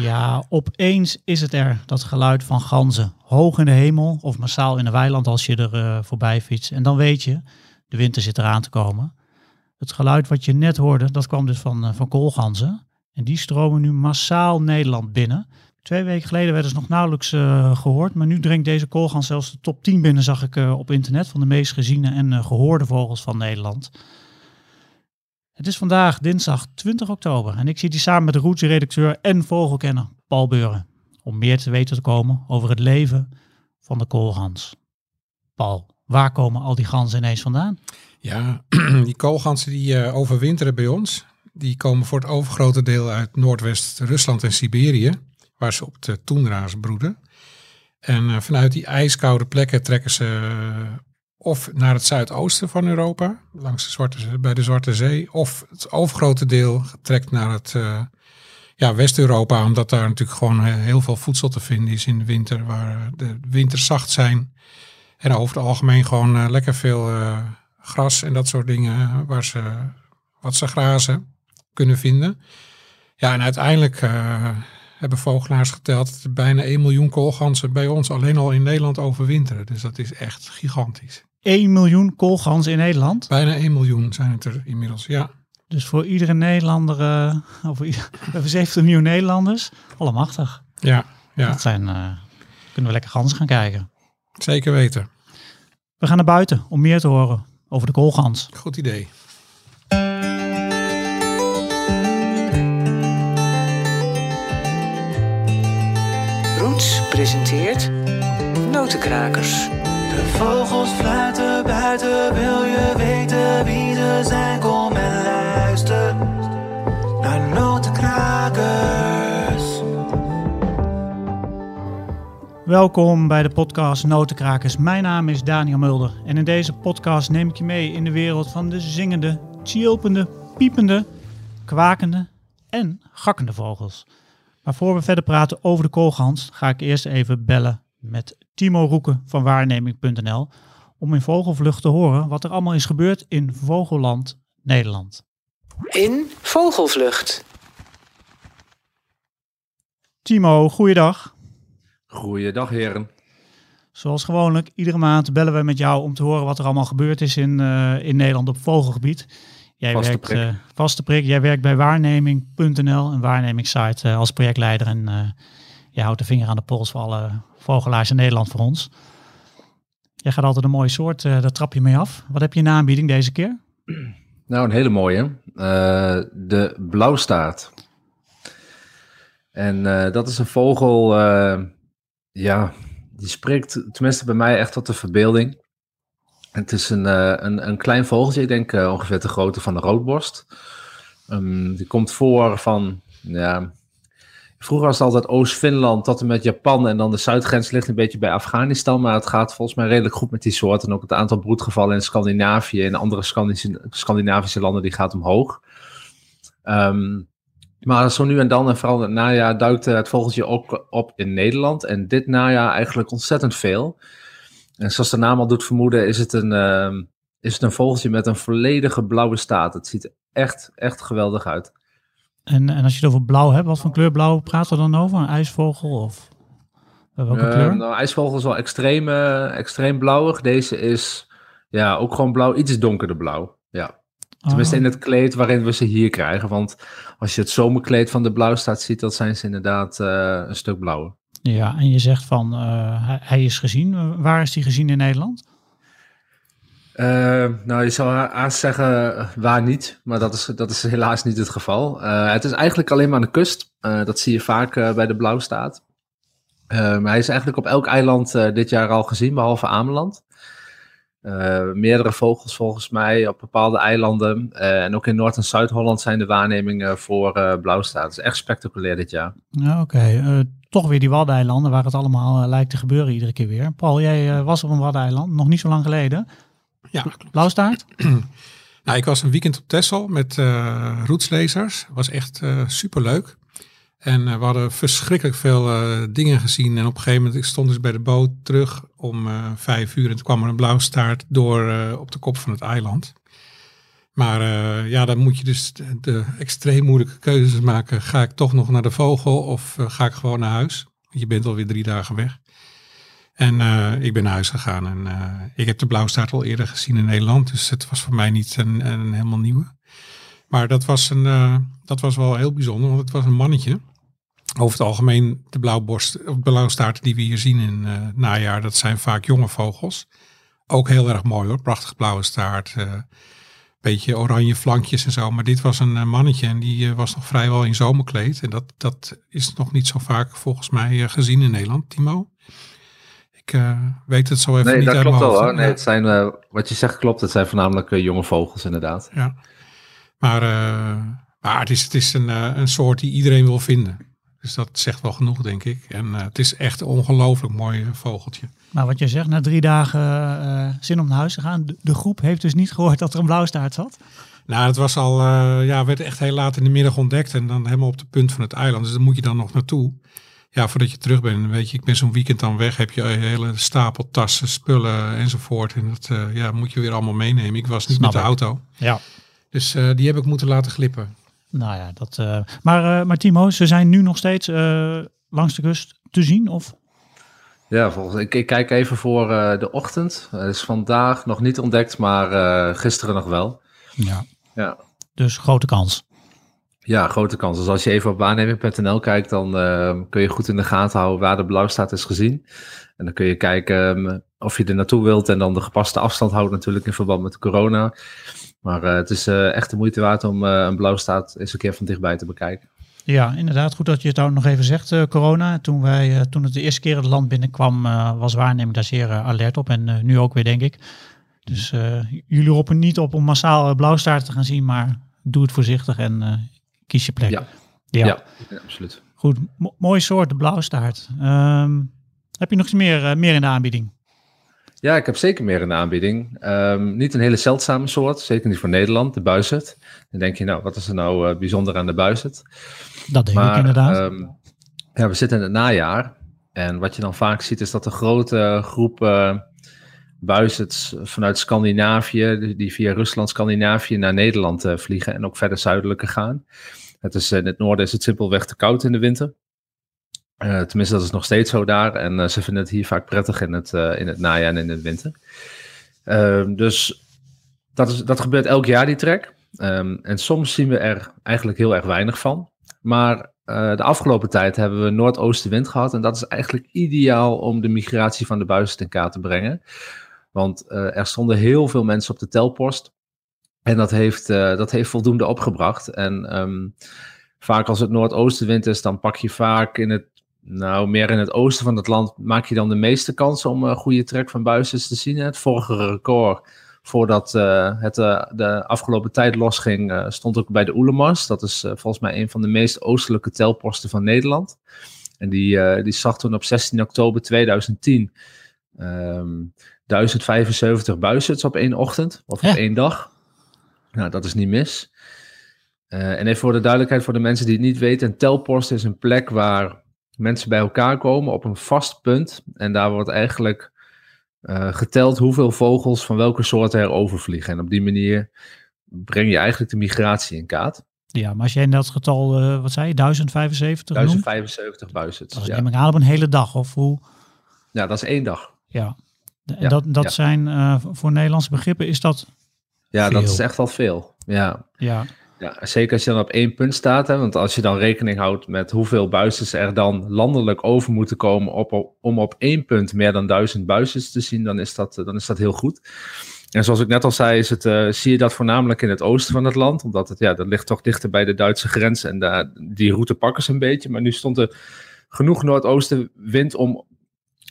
Ja, opeens is het er, dat geluid van ganzen. Hoog in de hemel of massaal in de weiland als je er uh, voorbij fietst. En dan weet je, de winter zit eraan te komen. Het geluid wat je net hoorde, dat kwam dus van, uh, van koolganzen. En die stromen nu massaal Nederland binnen. Twee weken geleden werden ze nog nauwelijks uh, gehoord. Maar nu dringt deze koolgans zelfs de top 10 binnen, zag ik op internet. Van de meest geziene en gehoorde vogels van Nederland. Het is vandaag dinsdag 20 oktober en ik zit hier samen met de Roots-redacteur en vogelkenner Paul Beuren. Om meer te weten te komen over het leven van de koolgans. Paul, waar komen al die ganzen ineens vandaan? Ja, die koolgansen die uh, overwinteren bij ons. Die komen voor het overgrote deel uit Noordwest-Rusland en Siberië, waar ze op de toendra's broeden. En uh, vanuit die ijskoude plekken trekken ze of naar het zuidoosten van Europa, langs de Zwarte, bij de Zwarte Zee, of het overgrote deel trekt naar het uh, ja, West-Europa, omdat daar natuurlijk gewoon eh, heel veel voedsel te vinden is in de winter, waar de winters zacht zijn. En over het algemeen gewoon uh, lekker veel gras en dat soort dingen waar ze wat ze grazen kunnen vinden. Ja, en uiteindelijk hebben vogelaars geteld dat bijna 1 miljoen koolganzen bij ons alleen al in Nederland overwinteren. Dus dat is echt gigantisch. 1 miljoen koolganzen in Nederland? Bijna 1 miljoen zijn het er inmiddels, ja. Dus voor iedere Nederlander, uh, of ieder, 70 miljoen Nederlanders, allemachtig. Ja, ja. Dat zijn, uh, kunnen we lekker ganzen gaan kijken. Zeker weten. We gaan naar buiten om meer te horen over de koolgans. Goed idee. Roots presenteert Notenkrakers. De vogels fluiten buiten, wil je weten wie ze zijn? Kom en luister naar Notenkrakers. Welkom bij de podcast Notenkrakers. Mijn naam is Daniel Mulder en in deze podcast neem ik je mee in de wereld van de zingende, tjilpende, piepende, kwakende en gakkende vogels. Maar voor we verder praten over de koolgans, ga ik eerst even bellen met Timo Roeken van waarneming.nl om in Vogelvlucht te horen wat er allemaal is gebeurd in Vogelland Nederland. In Vogelvlucht. Timo, goeiedag. Goeiedag heren. Zoals gewoonlijk, iedere maand bellen we met jou om te horen wat er allemaal gebeurd is in, uh, in Nederland op vogelgebied. Jij vaste werkt, prik. Uh, vaste prik. Jij werkt bij waarneming.nl, een waarnemingssite uh, als projectleider. En uh, je houdt de vinger aan de pols voor alle vogelaars in Nederland voor ons. Jij gaat altijd een mooie soort, daar trap je mee af. Wat heb je in aanbieding deze keer? Nou, een hele mooie. de blauwstaart. En dat is een vogel, ja, die spreekt tenminste bij mij echt tot de verbeelding. Het is een, een, een klein vogeltje, ik denk ongeveer de grootte van de roodborst. Um, die komt voor van, ja, vroeger was het altijd Oost-Finland tot en met Japan en dan de zuidgrens ligt een beetje bij Afghanistan, maar het gaat volgens mij redelijk goed met die soort en ook het aantal broedgevallen in Scandinavië en andere Scandinavische, landen die gaat omhoog. Um, maar zo nu en dan, en vooral het najaar, duikt het vogeltje ook op in Nederland en dit najaar eigenlijk ontzettend veel. En zoals de naam al doet vermoeden, is het een, uh, is het een vogeltje met een volledige blauwe staat. Het ziet echt, echt geweldig uit. En, en als je het over blauw hebt, wat voor kleur blauw praten we dan over? Een ijsvogel of welke uh, kleur? Nou, ijsvogel is wel extreem, uh, extreem blauwig. Deze is ja, ook gewoon blauw, iets donkerder blauw. Ja. Tenminste Oh. in het kleed waarin we ze hier krijgen. Want als je het zomerkleed van de blauwstaat ziet, dan zijn ze inderdaad uh, een stuk blauwer. Ja, en je zegt van hij, hij is gezien. Waar is hij gezien in Nederland? Uh, nou, je zou haast zeggen waar niet, maar dat is, dat is helaas niet het geval. Uh, het is eigenlijk alleen maar aan de kust. Dat zie je vaak bij de Blauwstaat. maar hij is eigenlijk op elk eiland dit jaar al gezien, behalve Ameland. meerdere vogels volgens mij op bepaalde eilanden. en ook in Noord- en Zuid-Holland zijn de waarnemingen voor Blauwstaat. Het is echt spectaculair dit jaar. Ja, Oké, toch weer die Waddeneilanden waar het allemaal lijkt te gebeuren iedere keer weer. Paul, jij was op een Waddeneiland, nog niet zo lang geleden. Ja, Blauwstaart? nou, ik was een weekend op Texel met uh, roetslezers. was echt uh, superleuk. En uh, we hadden verschrikkelijk veel dingen gezien. En op een gegeven moment ik stond dus bij de boot terug om vijf uur. En toen kwam er een blauwstaart door op de kop van het eiland. Maar eh, ja, dan moet je dus de, de extreem moeilijke keuzes maken. Ga ik toch nog naar de vogel of eh, ga ik gewoon naar huis? Je bent alweer drie dagen weg. En eh, ik ben naar huis gegaan. En eh, ik heb de blauwstaart al eerder gezien in Nederland. Dus het was voor mij niet een, een helemaal nieuwe. Maar dat was, een, eh, dat was wel heel bijzonder, want het was een mannetje. Over het algemeen, de blauwborst, of blauwstaarten die we hier zien in het najaar, dat zijn vaak jonge vogels. Ook heel erg mooi hoor, prachtig blauwe staart. beetje oranje flankjes en zo. Maar dit was een mannetje en die was nog vrijwel in zomerkleed. En dat, dat is nog niet zo vaak volgens mij gezien in Nederland, Timo. Ik eh, weet het zo even Nee, niet dat uit klopt mijn wel hoofd, hoor. Nee, het zijn, eh, wat je zegt klopt, het zijn voornamelijk eh, jonge vogels inderdaad. Ja. Maar, eh, maar het is, het is een, een soort die iedereen wil vinden. Dus dat zegt wel genoeg, denk ik. En het is echt een ongelooflijk mooi vogeltje. Maar wat je zegt, na drie dagen eh, zin om naar huis te gaan. De, de groep heeft dus niet gehoord dat er een blauwstaart zat. Nou, het was al, eh, ja, werd echt heel laat in de middag ontdekt. En dan helemaal op de punt van het eiland. Dus daar moet je dan nog naartoe. Ja, voordat je terug bent. Weet je, ik ben zo'n weekend dan weg. Heb je een hele stapel tassen, spullen enzovoort. En dat eh, ja, moet je weer allemaal meenemen. Ik was niet Snap met de ik. auto. Ja. Dus eh, die heb ik moeten laten glippen. Nou ja, dat. eh, maar, eh, maar Timo, ze zijn nu nog steeds eh, langs de kust te zien? Of? Ja, volgens, ik, ik kijk even voor eh, de ochtend. Het is vandaag nog niet ontdekt, maar eh, gisteren nog wel. Ja. Ja. Dus grote kans. Ja, grote kans. Dus als je even op waarneming.nl kijkt, dan eh, kun je goed in de gaten houden waar de blauwstaart is gezien. En dan kun je kijken ehm, of je er naartoe wilt en dan de gepaste afstand houdt natuurlijk in verband met corona. Maar eh, het is eh, echt de moeite waard om eh, een blauwstaart eens een keer van dichtbij te bekijken. Ja, inderdaad. Goed dat je het ook nog even zegt, corona. Toen, wij, toen het de eerste keer het land binnenkwam, was waarneming daar zeer alert op. En nu ook weer, denk ik. Dus jullie roepen niet op om massaal blauwstaart te gaan zien, maar doe het voorzichtig en kies je plek. Ja. ja. Ja, ja, absoluut. Goed, Mo- mooi soort, de blauwstaart. Ehm, heb je nog iets meer, eh, meer in de aanbieding? Ja, ik heb zeker meer in de aanbieding. Ehm, niet een hele zeldzame soort, zeker niet voor Nederland, de buizerd. Dan denk je, nou, wat is er nou eh, bijzonder aan de buizerd? Dat denk ik Maar inderdaad. ehm, ja, we zitten in het najaar. En wat je dan vaak ziet is dat een grote groep buizerds vanuit Scandinavië, die- via Rusland, Scandinavië naar Nederland eh, vliegen en ook verder zuidelijker gaan. Het is, eh, in het noorden is het simpelweg te koud in de winter. Eh, tenminste, dat is nog steeds zo daar. En ze vinden het hier vaak prettig in het, in het najaar en in de winter. Ehm, dus dat, is, dat gebeurt elk jaar, die trek. Ehm, en soms zien we er eigenlijk heel erg weinig van. Maar de afgelopen tijd hebben we noordoostenwind gehad. En dat is eigenlijk ideaal om de migratie van de buizen in kaart te brengen. Want eh, er stonden heel veel mensen op de telpost. En dat heeft, eh, dat heeft voldoende opgebracht. En ehm, vaak als het noordoostenwind is, dan pak je vaak in het, nou meer in het oosten van het land, maak je dan de meeste kans om een goede trek van buizen te zien. Het vorige record voordat eh, het de afgelopen tijd losging, stond ook bij de Oelemars. Dat is volgens mij een van de meest oostelijke telposten van Nederland. En die, die zag toen op 16 oktober 2010 ehm 1075 buizerds op één ochtend of Ja. op één dag. Nou, dat is niet mis. Eh, en even voor de duidelijkheid voor de mensen die het niet weten, een telpost is een plek waar mensen bij elkaar komen op een vast punt. En daar wordt eigenlijk eh, geteld hoeveel vogels van welke soorten er overvliegen. En op die manier breng je eigenlijk de migratie in kaart. ja, maar als jij in dat getal, eh, wat zei je, 1075 noemt, 1075 buizerds. dat Ja. neem ik aan op een hele dag. Of hoe? ja, dat is één dag. Ja. En Ja, dat, dat ja. zijn eh, voor Nederlandse begrippen, is dat, Ja, Veel. dat is echt al veel. Ja. ja, Ja, zeker als je dan op één punt staat. Hè, want als je dan rekening houdt met hoeveel buizers er dan landelijk over moeten komen op, om op één punt meer dan duizend buizers te zien, dan is dat, eh, dan is dat heel goed. En zoals ik net al zei, is het, eh, zie je dat voornamelijk in het oosten van het land. Omdat het, ja, dat ligt toch dichter bij de Duitse grens en daar, die route pakken ze een beetje. Maar nu stond er genoeg noordoostenwind om,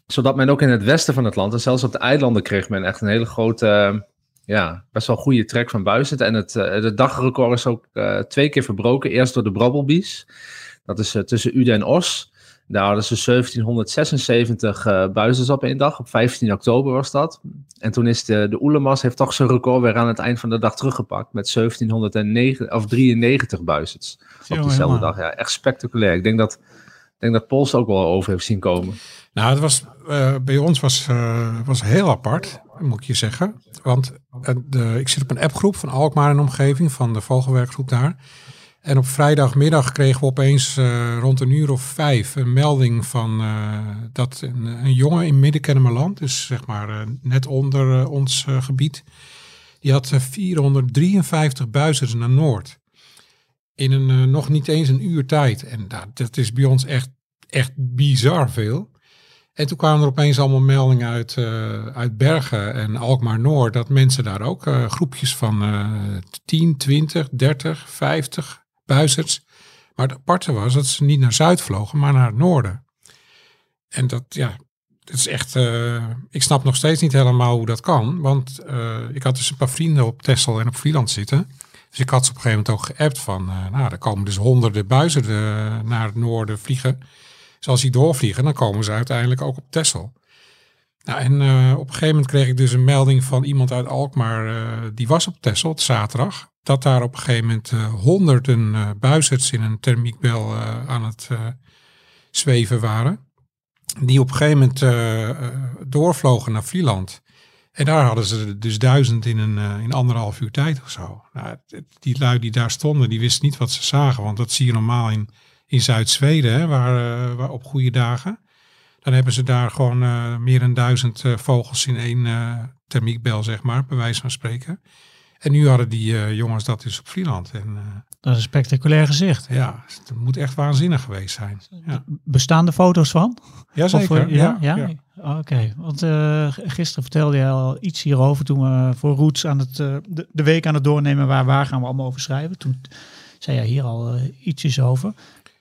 zodat men ook in het westen van het land, en zelfs op de eilanden kreeg men echt een hele grote, eh, ja, best wel goede trek van buizen. En het, eh, het dagrecord is ook eh, twee keer verbroken. Eerst door de Brabbelbies. Dat is tussen Uden en Os. Daar hadden ze 1776 eh buizers op één dag. Op 15 oktober was dat. En toen is de, de Oelemas heeft toch zijn record weer aan het eind van de dag teruggepakt. Met 1709 of 93 buizers op diezelfde dag. Ja, echt spectaculair. Ik denk dat, ik denk dat Pols ook wel over heeft zien komen. Nou, het was, eh, bij ons was, eh, was heel apart. moet ik je zeggen. Want eh, de, ik zit op een appgroep van Alkmaar en omgeving, van de vogelwerkgroep daar. En op vrijdagmiddag kregen we opeens rond een uur of vijf een melding van dat een, een jongen in Middenkennemerland, dus zeg maar net onder ons gebied, die had eh, 453 buizers naar Noord. In een nog niet eens een uur tijd. En nou, dat is bij ons echt, echt bizar veel. En toen kwamen er opeens allemaal meldingen uit, eh, uit Bergen en Alkmaar Noord, dat mensen daar ook eh, groepjes van eh 10, 20, 30, 50 buizers. Maar het aparte was dat ze niet naar Zuid vlogen, maar naar het noorden. En dat, ja, dat is echt, eh, ik snap nog steeds niet helemaal hoe dat kan. Want ik had dus een paar vrienden op Texel en op Vlieland zitten. Dus ik had ze op een gegeven moment ook geappt van, nou, er komen dus honderden buizen naar het noorden vliegen. Dus als die doorvliegen, dan komen ze uiteindelijk ook op Texel. Nou, en eh, op een gegeven moment kreeg ik dus een melding van iemand uit Alkmaar, eh, die was op Texel, op zaterdag. Dat daar op een gegeven moment eh, honderden buizerds in een thermiekbel aan het zweven waren. Die op een gegeven moment doorvlogen naar Vlieland. En daar hadden ze dus duizend in een in anderhalf uur tijd of zo. Nou, die lui die daar stonden, die wisten niet wat ze zagen. Want dat zie je normaal in, in Zuid-Zweden, waar, eh, waar op goede dagen. Dan hebben ze daar gewoon eh, meer dan duizend eh, vogels in één eh, thermiekbel, zeg maar, bij wijze van spreken. En nu hadden die jongens dat dus op Vlieland. En Dat is een spectaculair gezicht. ja, het moet echt waanzinnig geweest zijn. Ja, Bestaan er foto's van? Jazeker. Of, eh, ja, ja? Oké, want gisteren vertelde je al iets hierover toen we voor Roots aan het, de, de week aan het doornemen waar, waar gaan we allemaal over schrijven. Toen zei jij hier al ietsjes over.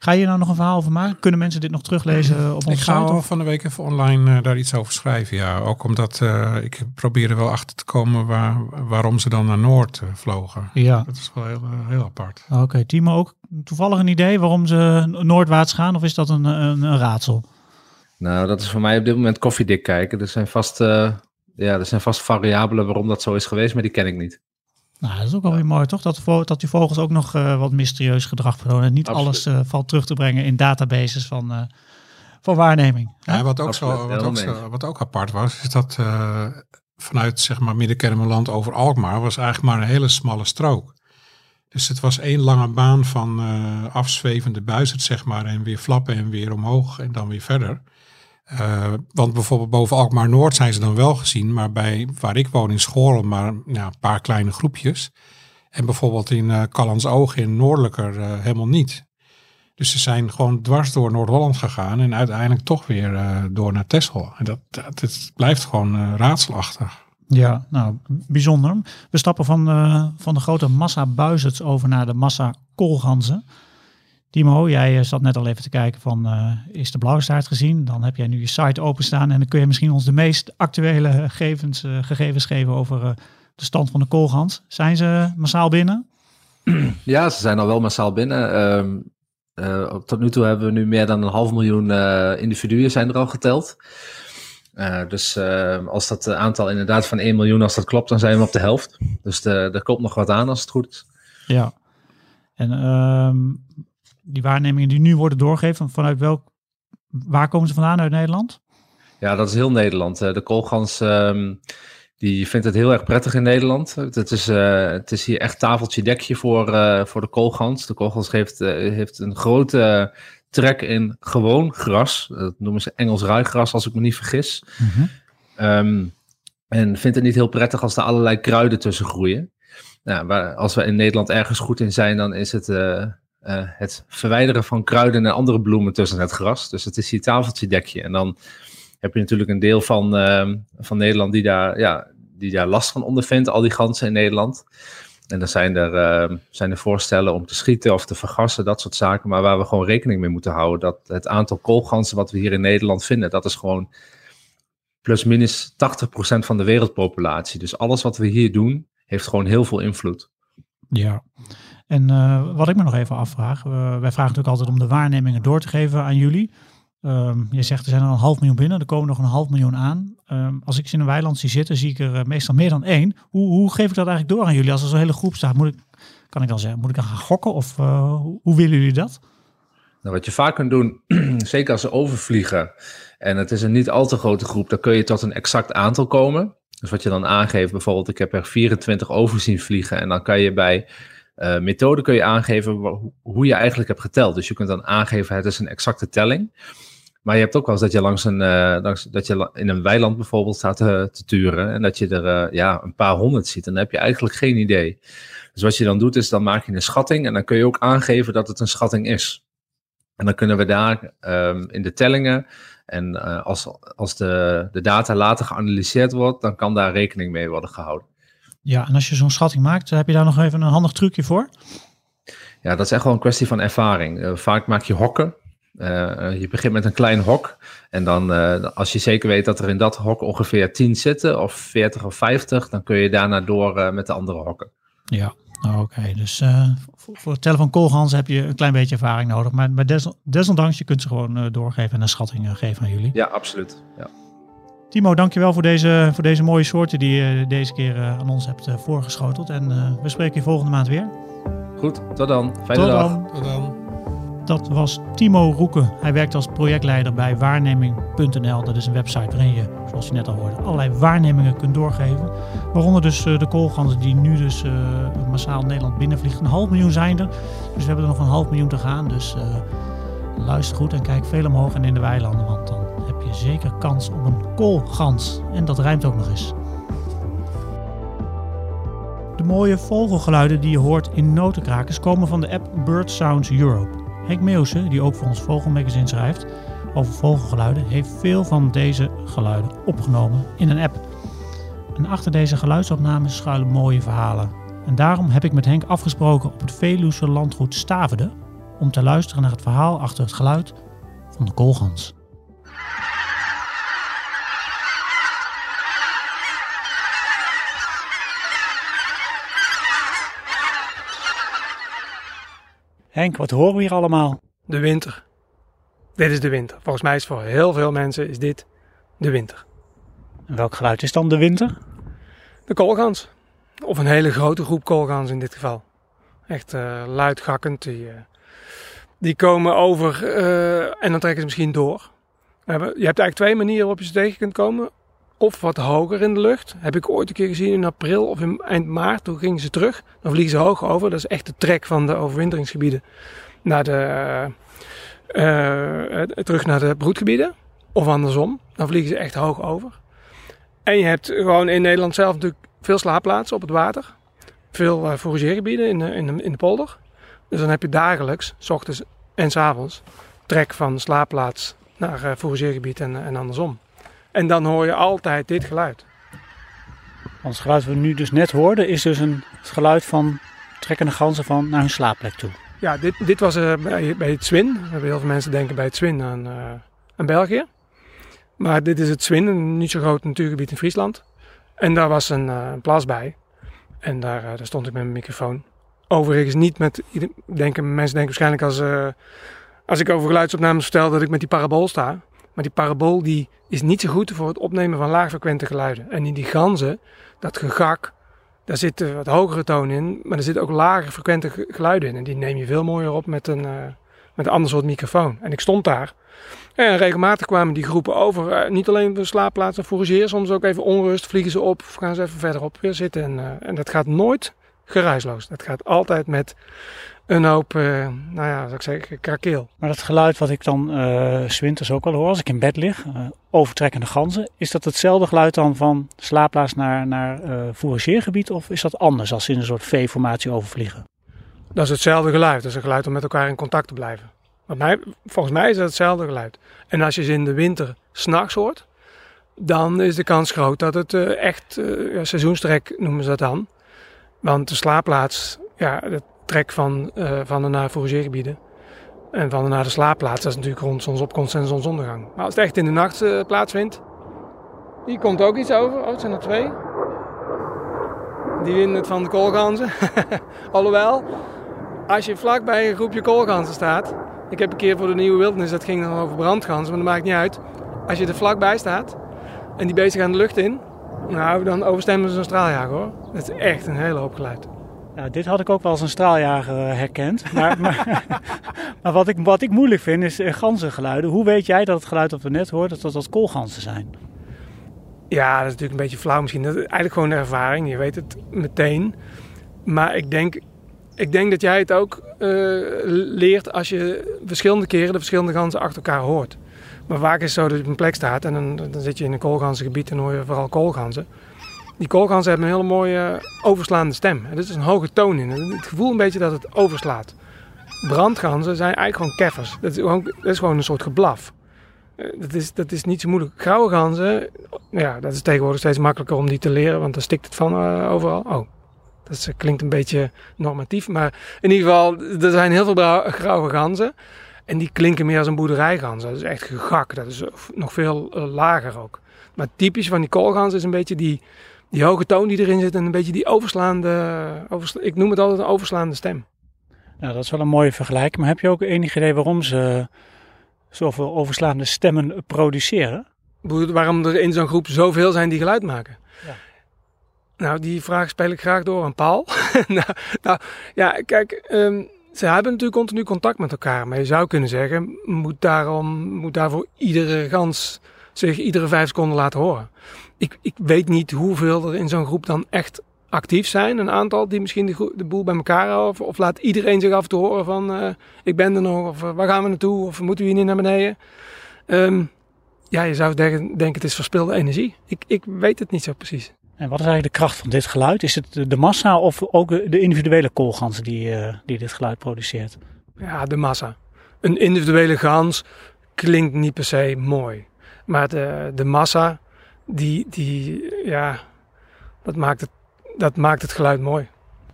Ga je nou nog een verhaal over maken? Kunnen mensen dit nog teruglezen op Ik onze ga site? wel of- van de week even online eh, daar iets over schrijven. Ja, ook omdat eh, ik probeerde wel achter te komen waar, waarom ze dan naar Noord eh, vlogen. Ja, Dat is wel heel, heel apart. oké. Timo, ook toevallig een idee waarom ze noordwaarts gaan? Of is dat een, een, een raadsel? Nou, dat is voor mij op dit moment koffiedik kijken. Er zijn vast, eh, ja, er zijn vast variabelen waarom dat zo is geweest, maar die ken ik niet. Nou, dat is ook wel weer mooi, toch? Dat, dat die vogels ook nog eh, wat mysterieus gedrag vertonen. En niet Absoluut. alles eh, valt terug te brengen in databases van, eh, van waarneming. Ja, wat, ook Absoluut, zo, wat, ook zo, wat ook apart was, is dat eh, vanuit zeg maar Middenkermeland over Alkmaar was eigenlijk maar een hele smalle strook. Dus het was één lange baan van eh, afzwevende buizerd, zeg maar, en weer flappen en weer omhoog en dan weer verder. Eh, want bijvoorbeeld boven Alkmaar Noord zijn ze dan wel gezien, maar bij waar ik woon in Schoorl maar een paar kleine groepjes. En bijvoorbeeld in eh Callans Oog in Noordelijker eh, helemaal niet. Dus ze zijn gewoon dwars door Noord-Holland gegaan en uiteindelijk toch weer door naar Texel. En dat, blijft gewoon raadselachtig. Ja, nou, bijzonder. We stappen van, van de grote massa buizerds over naar de massa koolganzen. Timo, jij eh, zat net al even te kijken van, eh, is de blauwstaart gezien? Dan heb jij nu je site openstaan en dan kun je misschien ons de meest actuele gegevens, eh, gegevens geven over de stand van de koolgans. Zijn ze massaal binnen? Ja, ze zijn al wel massaal binnen. Ehm, eh, tot nu toe hebben we nu meer dan een half miljoen individuen zijn er al geteld. Dus als dat aantal inderdaad van 1 miljoen, als dat klopt, dan zijn we op de helft. Dus de, er komt nog wat aan als het goed is. Ja. En ehm, die waarnemingen die nu worden doorgegeven, vanuit welk, waar komen ze vandaan uit Nederland? Ja, dat is heel Nederland. Eh, de koolgans ehm, die vindt het heel erg prettig in Nederland. Het is, eh, het is hier echt tafeltje dekje voor, eh, voor de koolgans. De koolgans heeft, heeft een grote trek in gewoon gras. Dat noemen ze Engels ruigras, als ik me niet vergis. Ehm, en vindt het niet heel prettig als er allerlei kruiden tussen groeien. Nou, waar, als we in Nederland ergens goed in zijn, dan is het eh, het verwijderen van kruiden en andere bloemen tussen het gras. Dus het is hier tafeltje dekje. En dan heb je natuurlijk een deel van, ehm, van Nederland die daar, ja, die daar last van ondervindt, al die ganzen in Nederland. En dan zijn er, ehm, zijn er voorstellen om te schieten of te vergassen, dat soort zaken. Maar waar we gewoon rekening mee moeten houden, dat het aantal koolganzen wat we hier in Nederland vinden, dat is gewoon plus minus 80% van de wereldpopulatie. Dus alles wat we hier doen, heeft gewoon heel veel invloed. Ja. En eh, wat ik me nog even afvraag, wij vragen natuurlijk altijd om de waarnemingen door te geven aan jullie. Ehm, je zegt er zijn er een half miljoen binnen, er komen nog een half miljoen aan. Ehm, als ik in een weiland zie zitten, zie ik er eh, meestal meer dan één. Hoe, hoe geef ik dat eigenlijk door aan jullie? Als er zo'n hele groep staat, moet ik, kan ik dan zeggen, moet ik dan gaan gokken of eh, hoe, hoe willen jullie dat? Nou, wat je vaak kunt doen, zeker als ze overvliegen en het is een niet al te grote groep, dan kun je tot een exact aantal komen. Dus wat je dan aangeeft, bijvoorbeeld ik heb er 24 over zien vliegen en dan kan je bij uh, methode kun je aangeven hoe je eigenlijk hebt geteld. Dus je kunt dan aangeven het is een exacte telling. Maar je hebt ook wel eens dat je langs een, eh, langs, dat je in een weiland bijvoorbeeld staat te, turen en dat je er eh, ja, een paar honderd ziet. En dan heb je eigenlijk geen idee. Dus wat je dan doet is dan maak je een schatting en dan kun je ook aangeven dat het een schatting is. En dan kunnen we daar ehm, in de tellingen en eh, als, als de, de data later geanalyseerd wordt, dan kan daar rekening mee worden gehouden. Ja, en als je zo'n schatting maakt, heb je daar nog even een handig trucje voor? Ja, dat is echt wel een kwestie van ervaring. Eh, vaak maak je hokken. Eh, eh, je begint met een klein hok. En dan, als je zeker weet dat er in dat hok ongeveer 10 zitten, of 40 of 50, dan kun je daarna door met de andere hokken. Ja, oké. Dus voor, voor het tellen van koolganzen heb je een klein beetje ervaring nodig. Maar, maar des- desondanks, je kunt ze gewoon doorgeven en een schatting geven aan jullie. Ja, absoluut. Ja. Timo, dankjewel voor deze, voor deze mooie soorten die je deze keer eh, aan ons hebt eh, voorgeschoteld. En eh, we spreken je volgende maand weer. Goed, tot dan. Fijne Tot dag. dan. Tot dan. Dat was Timo Roeken. Hij werkt als projectleider bij waarneming.nl. Dat is een website waarin je, zoals je net al hoorde, allerlei waarnemingen kunt doorgeven. Waaronder dus de koolganzen die nu dus eh, massaal Nederland binnenvliegen. Een half miljoen zijn er. Dus we hebben er nog een half miljoen te gaan. Dus eh, luister goed en kijk veel omhoog en in de weilanden. Want dan je zeker kans op een koolgans. En dat rijmt ook nog eens. De mooie vogelgeluiden die je hoort in notenkrakers komen van de app Bird Sounds Europe. Henk Meeuwse, die ook voor ons Vogelmagazine schrijft over vogelgeluiden, heeft veel van deze geluiden opgenomen in een app. En achter deze geluidsopnames schuilen mooie verhalen. En daarom heb ik met Henk afgesproken op het Veluwse landgoed Staverde om te luisteren naar het verhaal achter het geluid van de koolgans. Henk, wat horen we hier allemaal? De winter. Dit is de winter. Volgens mij is voor heel veel mensen is dit de winter. En welk geluid is dan de winter? De koolgans. Of een hele grote groep koolgans in dit geval. Echt eh luidgakkend. Die, eh, die komen over eh, en dan trekken ze misschien door. Je hebt eigenlijk twee manieren waarop je ze tegen kunt komen. Of wat hoger in de lucht. Heb ik ooit een keer gezien in april of in eind maart. Toen gingen ze terug. Dan vliegen ze hoog over. Dat is echt de trek van de overwinteringsgebieden naar de, eh, eh, terug naar de broedgebieden. Of andersom. Dan vliegen ze echt hoog over. En je hebt gewoon in Nederland zelf natuurlijk veel slaapplaatsen op het water. Veel uh, fourageergebieden in in, de, in de polder. Dus dan heb je dagelijks, s ochtends en s avonds, trek van slaapplaats naar uh, fourageergebied en, en andersom. En dan hoor je altijd dit geluid. Want het geluid wat we nu dus net hoorden is dus een, het geluid van trekkende ganzen van naar hun slaapplek toe. Ja, dit, dit was uh, bij, bij het Zwin. Heel veel mensen denken bij het Zwin aan, uh, aan België. Maar dit is het Zwin, een niet zo groot natuurgebied in Friesland. En daar was een, uh, een plas bij. En daar, daar stond ik met mijn microfoon. Overigens niet met, denken, mensen denken waarschijnlijk als, als ik over geluidsopnames vertel dat ik met die parabool sta. Maar die parabool die is niet zo goed voor het opnemen van laagfrequente geluiden. En in die ganzen, dat gegak, daar zitten wat hogere tonen in. Maar er zitten ook lage frequente geluiden in. En die neem je veel mooier op met een, uh, met een ander soort microfoon. En ik stond daar. En regelmatig kwamen die groepen over. Uh, niet alleen de slaapplaats en fourageer, soms ook even onrust. Vliegen ze op of gaan ze even verderop weer zitten. En, uh, en dat gaat nooit geruisloos. Dat gaat altijd met een hoop, uh, nou ja, zou ik zeggen, krakeel. Maar dat geluid wat ik dan uh, zwinters ook al hoor als ik in bed lig, uh, overtrekkende ganzen, is dat hetzelfde geluid dan van slaapplaats naar, naar fourageergebied of is dat anders als ze in een soort V-formatie overvliegen? Dat is hetzelfde geluid. Dat is een geluid om met elkaar in contact te blijven. Maar mij, volgens mij is dat hetzelfde geluid. En als je ze in de winter s'nachts hoort, dan is de kans groot dat het echt uh, seizoenstrek noemen ze dat dan. Want de slaapplaats, ja, de trek van, uh, van de naar en van de naar de slaapplaats, dat is natuurlijk rond zonsopkomst en zonsondergang. Maar als het echt in de nacht uh, plaatsvindt, hier komt ook iets over. Oh, het zijn er twee. Die winnen het van de koolganzen. Alhoewel, als je vlak bij een groepje koolganzen staat. Ik heb een keer voor de Nieuwe Wildnis, dat ging dan over brandganzen, maar dat maakt niet uit. Als je er vlakbij staat en die bezig aan de lucht in, nou, dan overstemmen ze een straaljager hoor. Dat is echt een hele hoop geluid. Nou, dit had ik ook wel als een straaljager herkend. Maar, maar, wat, ik, wat ik moeilijk vind is ganzengeluiden. Hoe weet jij dat het geluid dat we net hoorden, dat dat koolganzen zijn? Ja, dat is natuurlijk een beetje flauw misschien. Dat is eigenlijk gewoon de ervaring. Je weet het meteen. Maar ik denk, ik denk dat jij het ook eh, leert als je verschillende keren de verschillende ganzen achter elkaar hoort. Maar vaak is het zo dat je op een plek staat en dan, dan zit je in een koolganzengebied en hoor je vooral koolganzen. Die koolganzen hebben een hele mooie overslaande stem. Er is een hoge toon in. Het gevoel een beetje dat het overslaat. Brandganzen zijn eigenlijk gewoon keffers. Dat is gewoon, dat is gewoon een soort geblaf. Eh, Dat is, dat is niet zo moeilijk. Grauwe ganzen, ja, dat is tegenwoordig steeds makkelijker om die te leren, want dan stikt het van eh, overal. Oh, dat klinkt een beetje normatief, maar in ieder geval, er zijn heel veel grauwe ganzen. En die klinken meer als een boerderijgans. Dat is echt gegak. Dat is nog veel eh, lager ook. Maar typisch van die koolgans is een beetje die, die hoge toon die erin zit en een beetje die overslaande, oversla- ik noem het altijd een overslaande stem. Nou, dat is wel een mooie vergelijking. Maar heb je ook enig idee waarom ze zoveel overslaande stemmen produceren? Waarom er in zo'n groep zoveel zijn die geluid maken? Ja. Nou, die vraag speel ik graag door aan Paul. nou, nou, ja, kijk, ehm, ze hebben natuurlijk continu contact met elkaar. Maar je zou kunnen zeggen, moet, daarom, moet daarvoor iedere gans zich iedere vijf seconden laten horen. Ik, ik weet niet hoeveel er in zo'n groep dan echt actief zijn. Een aantal die misschien de, de boel bij elkaar houden. Of, of laat iedereen zich af en toe horen van, eh, ik ben er nog. Of eh, waar gaan we naartoe? Of moeten we hier niet naar beneden? Ehm, ja, je zou denken, denken het is verspilde energie. Ik, ik weet het niet zo precies. En wat is eigenlijk de kracht van dit geluid? Is het de- de massa of ook de individuele koolgans die, eh, die dit geluid produceert? Ja, de massa. Een individuele gans klinkt niet per se mooi. Maar de, de massa, die, die, ja, dat maakt, het, dat maakt het geluid mooi.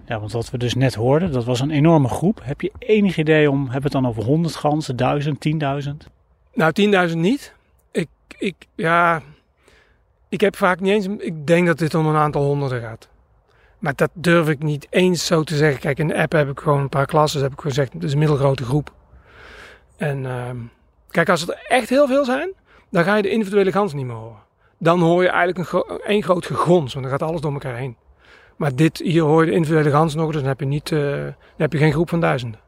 Ja, want wat we dus net hoorden, dat was een enorme groep. Heb je enig idee om, hebben we het dan over 100 ganzen, 1000, 10.000? Nou, 10.000 niet. Ik, ik, ja, ik heb vaak niet eens, ik denk dat dit om een aantal honderden gaat. Maar dat durf ik niet eens zo te zeggen. Kijk, in de app heb ik gewoon een paar klassen, heb ik gezegd, het is een middelgrote groep. En ehm, kijk, als het er echt heel veel zijn, dan ga je de individuele gans niet meer horen. Dan hoor je eigenlijk een gro- één groot gegons, want dan gaat alles door elkaar heen. Maar dit, hier hoor je de individuele gans nog, dus dan heb je, niet, eh, dan heb je geen groep van duizenden.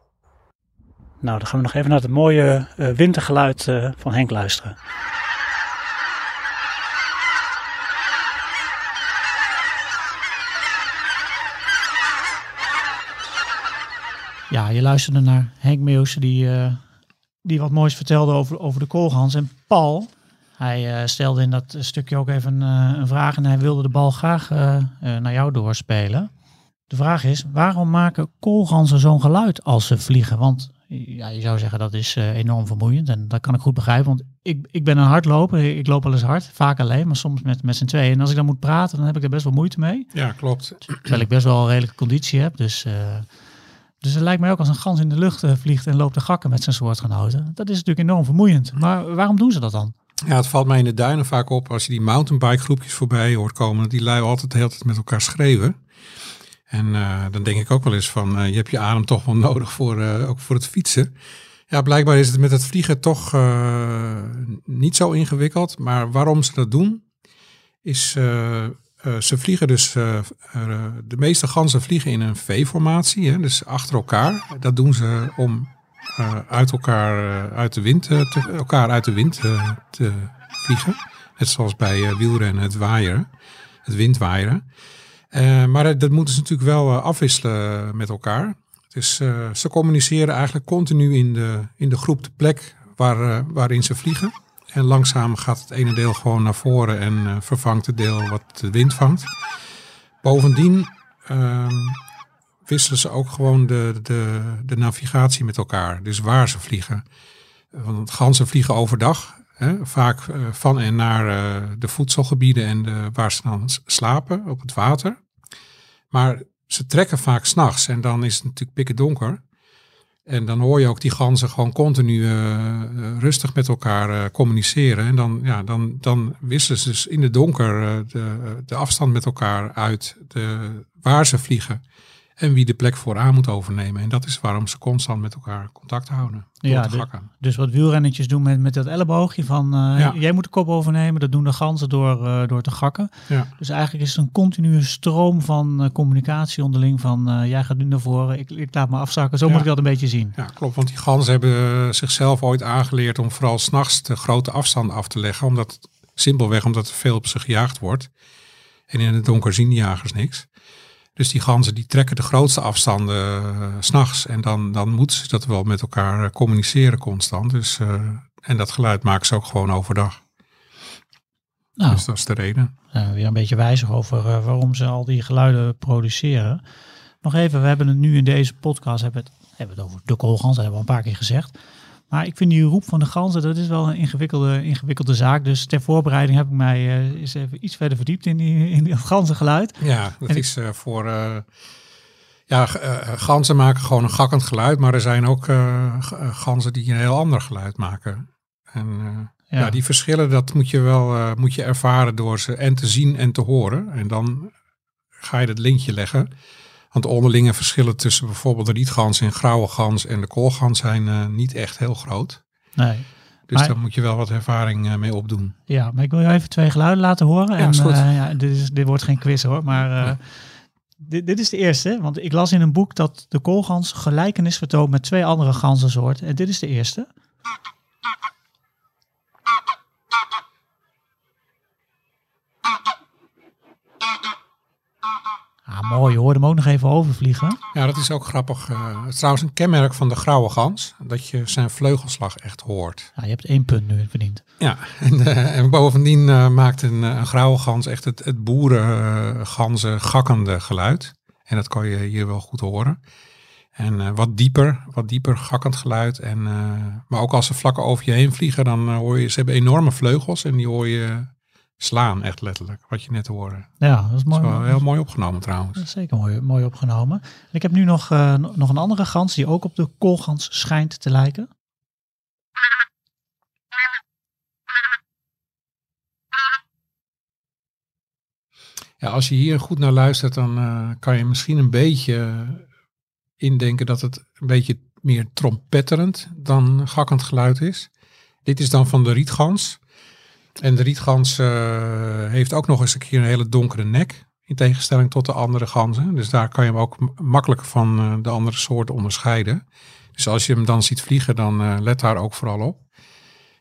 Nou, dan gaan we nog even naar het mooie eh, wintergeluid eh, van Henk luisteren. Ja, je luisterde naar Henk Meeuwse die, eh, die wat moois vertelde over, over de koolgans. En Paul, hij eh, stelde in dat stukje ook even eh, een vraag en hij wilde de bal graag eh, naar jou doorspelen. De vraag is, waarom maken koolganzen zo'n geluid als ze vliegen? Want ja, je zou zeggen dat is enorm vermoeiend en dat kan ik goed begrijpen. Want ik, ik ben een hardloper, ik loop wel eens hard, vaak alleen, maar soms met, met z'n tweeën. En als ik dan moet praten, dan heb ik er best wel moeite mee. Ja, klopt. Terwijl ik best wel een redelijke conditie heb. Dus, dus het lijkt mij ook als een gans in de lucht vliegt en loopt te gakken met zijn soortgenoten. Dat is natuurlijk enorm vermoeiend. Maar waarom doen ze dat dan? Ja, het valt mij in de duinen vaak op als je die mountainbike groepjes voorbij hoort komen. dat Die lui altijd de hele tijd met elkaar schreeuwen. En eh, dan denk ik ook wel eens van, eh, je hebt je adem toch wel nodig voor, eh, ook voor het fietsen. Ja, blijkbaar is het met het vliegen toch niet zo ingewikkeld. Maar waarom ze dat doen, is ze vliegen dus, de meeste ganzen vliegen in een V-formatie, dus achter elkaar. Dat doen ze om uit elkaar, eh, uit de wind, eh, te, elkaar uit de wind eh, te vliegen. Net zoals bij eh, wielrennen het waaieren, het windwaaieren. Eh, maar dat- moeten ze natuurlijk wel eh, afwisselen met elkaar. Dus eh, ze communiceren eigenlijk continu in de, in de groep de plek waar, eh, waarin ze vliegen. En langzaam gaat het ene deel gewoon naar voren en eh, vervangt het deel wat de wind vangt. Bovendien ehm, wisselen ze ook gewoon de, de, de navigatie met elkaar. Dus waar ze vliegen. Want ganzen vliegen overdag. Hè, vaak eh, van en naar eh, de voedselgebieden en de, waar ze dan slapen op het water. Maar ze trekken vaak s'nachts en dan is het natuurlijk pikken donker. En dan hoor je ook die ganzen gewoon continu eh, rustig met elkaar communiceren. En dan, ja, dan, dan wisselen ze dus in de donker de, de afstand met elkaar uit. De, waar ze vliegen en wie de plek vooraan moet overnemen. En dat is waarom ze constant met elkaar contact houden. Ja, de-. Dus wat wielrennetjes doen met, met dat elleboogje van eh, Ja. jij moet de kop overnemen. Dat doen de ganzen door, eh, door te gakken. Ja. Dus eigenlijk is het een continue stroom van eh, communicatie onderling. Van jij gaat nu naar voren, ik, ik laat me afzakken. Zo Ja. moet ik dat een beetje zien. Ja, klopt. Want die ganzen hebben zichzelf ooit aangeleerd om vooral s'nachts de grote afstanden af te leggen. Omdat Simpelweg omdat er veel op ze gejaagd wordt. En in het donker zien jagers niks. Dus die ganzen die trekken de grootste afstanden eh, s s'nachts. En dan, dan moeten ze dat wel met elkaar eh, communiceren constant. Dus, eh, en dat geluid maken ze ook gewoon overdag. Nou, Dus dat is de reden. weer een beetje wijzig over waarom ze al die geluiden produceren. Nog even, we hebben het nu in deze podcast hebben het, hebben het over de koolgans, dat hebben we al een paar keer gezegd. Maar ik vind die roep van de ganzen, dat is wel een ingewikkelde, ingewikkelde zaak. Dus ter voorbereiding heb ik mij eh, eens even iets verder verdiept in, die, in dat ganzengeluid. Ja, dat En is eh, voor... eh, ja, ganzen maken gewoon een gakkend geluid. Maar er zijn ook ganzen die een heel ander geluid maken. En eh, ja. die verschillen, dat moet je wel moet je ervaren door ze en te zien en te horen. En dan ga je dat linkje leggen. Want de onderlinge verschillen tussen bijvoorbeeld de rietgans en grauwe gans en de koolgans zijn eh, niet echt heel groot. Nee. Dus Maar- daar moet je wel wat ervaring eh, mee opdoen. Ja, maar ik wil je even twee geluiden laten horen. Ja, en, eh, ja, dit, is, dit wordt geen quiz hoor, maar dit, dit is de eerste. Want ik las in een boek dat de koolgans gelijkenis vertoont met twee andere ganzensoorten. En dit is de eerste. Ah, mooi, je hoorde hem ook nog even overvliegen. Ja, dat is ook grappig. het is trouwens een kenmerk van de grauwe gans. Dat je zijn vleugelslag echt hoort. Ja, je hebt één punt nu verdiend. Ja, en, eh, en bovendien eh, maakt een, een grauwe gans echt het, het boerenganzen gakkende geluid. En dat kan je hier wel goed horen. En wat dieper, wat dieper gakkend geluid. En, maar ook als ze vlak over je heen vliegen, dan hoor je, ze hebben enorme vleugels en die hoor je slaan, echt letterlijk, wat je net hoorde. Ja, dat is Dat mooi. is wel heel mooi opgenomen trouwens. Dat is zeker mooi, mooi opgenomen. En ik heb nu nog, eh, nog een andere gans die ook op de koolgans schijnt te lijken. Ja, als je hier goed naar luistert, dan eh, kan je misschien een beetje indenken dat het een beetje meer trompetterend dan gakkend geluid is. Dit is dan van de rietgans. En de rietgans eh, heeft ook nog eens een keer een hele donkere nek. In tegenstelling tot de andere ganzen. Dus daar kan je hem ook makkelijker van eh, de andere soorten onderscheiden. Dus als je hem dan ziet vliegen, dan eh, let daar ook vooral op.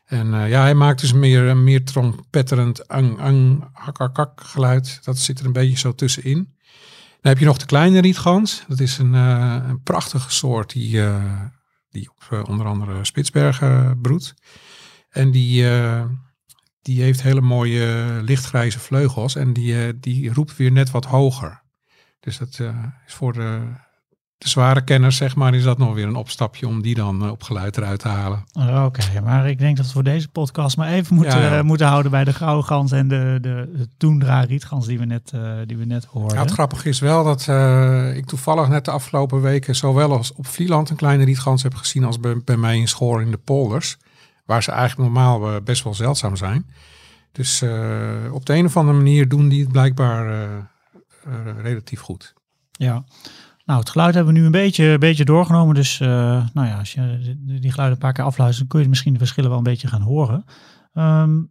En ja, hij maakt dus meer, meer trompetterend ang, ang, hak geluid. Dat zit er een beetje zo tussenin. Dan heb je nog de kleine rietgans. Dat is een, een prachtige soort die, die op onder andere Spitsbergen broedt. En die, die heeft hele mooie lichtgrijze vleugels. En die, eh, die roept weer net wat hoger. Dus dat eh, is voor de, de zware kenners, zeg maar, is dat nog weer een opstapje om die dan eh, op geluid eruit te halen. Oh, Oké, maar ik denk dat we voor deze podcast maar even moeten, Ja, ja. moeten houden bij de gouden gans en de, de, de Toendra rietgans die we net, eh, die we net hoorden. Ja, het grappige is wel dat ik toevallig net de afgelopen weken zowel als op Vlieland een kleine rietgans heb gezien als bij, bij mij in Schoor in de polders. Waar ze eigenlijk normaal eh, best wel zeldzaam zijn. Dus eh, op de een of andere manier doen die het blijkbaar eh, relatief goed. Ja. Nou, het geluid hebben we nu een beetje, beetje doorgenomen. Dus nou ja, als je die die geluiden een paar keer afluistert, dan kun je misschien de verschillen wel een beetje gaan horen. Ehm,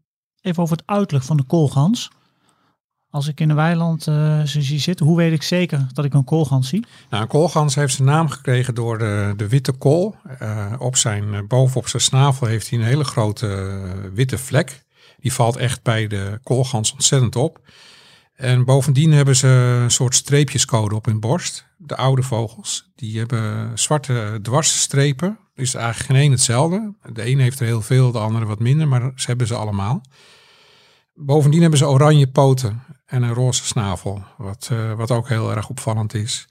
even over het uiterlijk van de koolgans. Als ik in een weiland eh, ze zie zitten, hoe weet ik zeker dat ik een koolgans zie? Nou, een koolgans heeft zijn naam gekregen door de, de witte kool. Eh, op zijn, eh, bovenop zijn snavel heeft hij een hele grote witte vlek. Die valt echt bij de koolgans ontzettend op. En bovendien hebben ze een soort streepjescode op hun borst. De oude vogels. Die hebben zwarte dwarsstrepen. Is eigenlijk geen één hetzelfde. De een heeft er heel veel, de andere wat minder, maar ze hebben ze allemaal. Bovendien hebben ze oranje poten en een roze snavel. Wat, eh, wat ook heel erg opvallend is.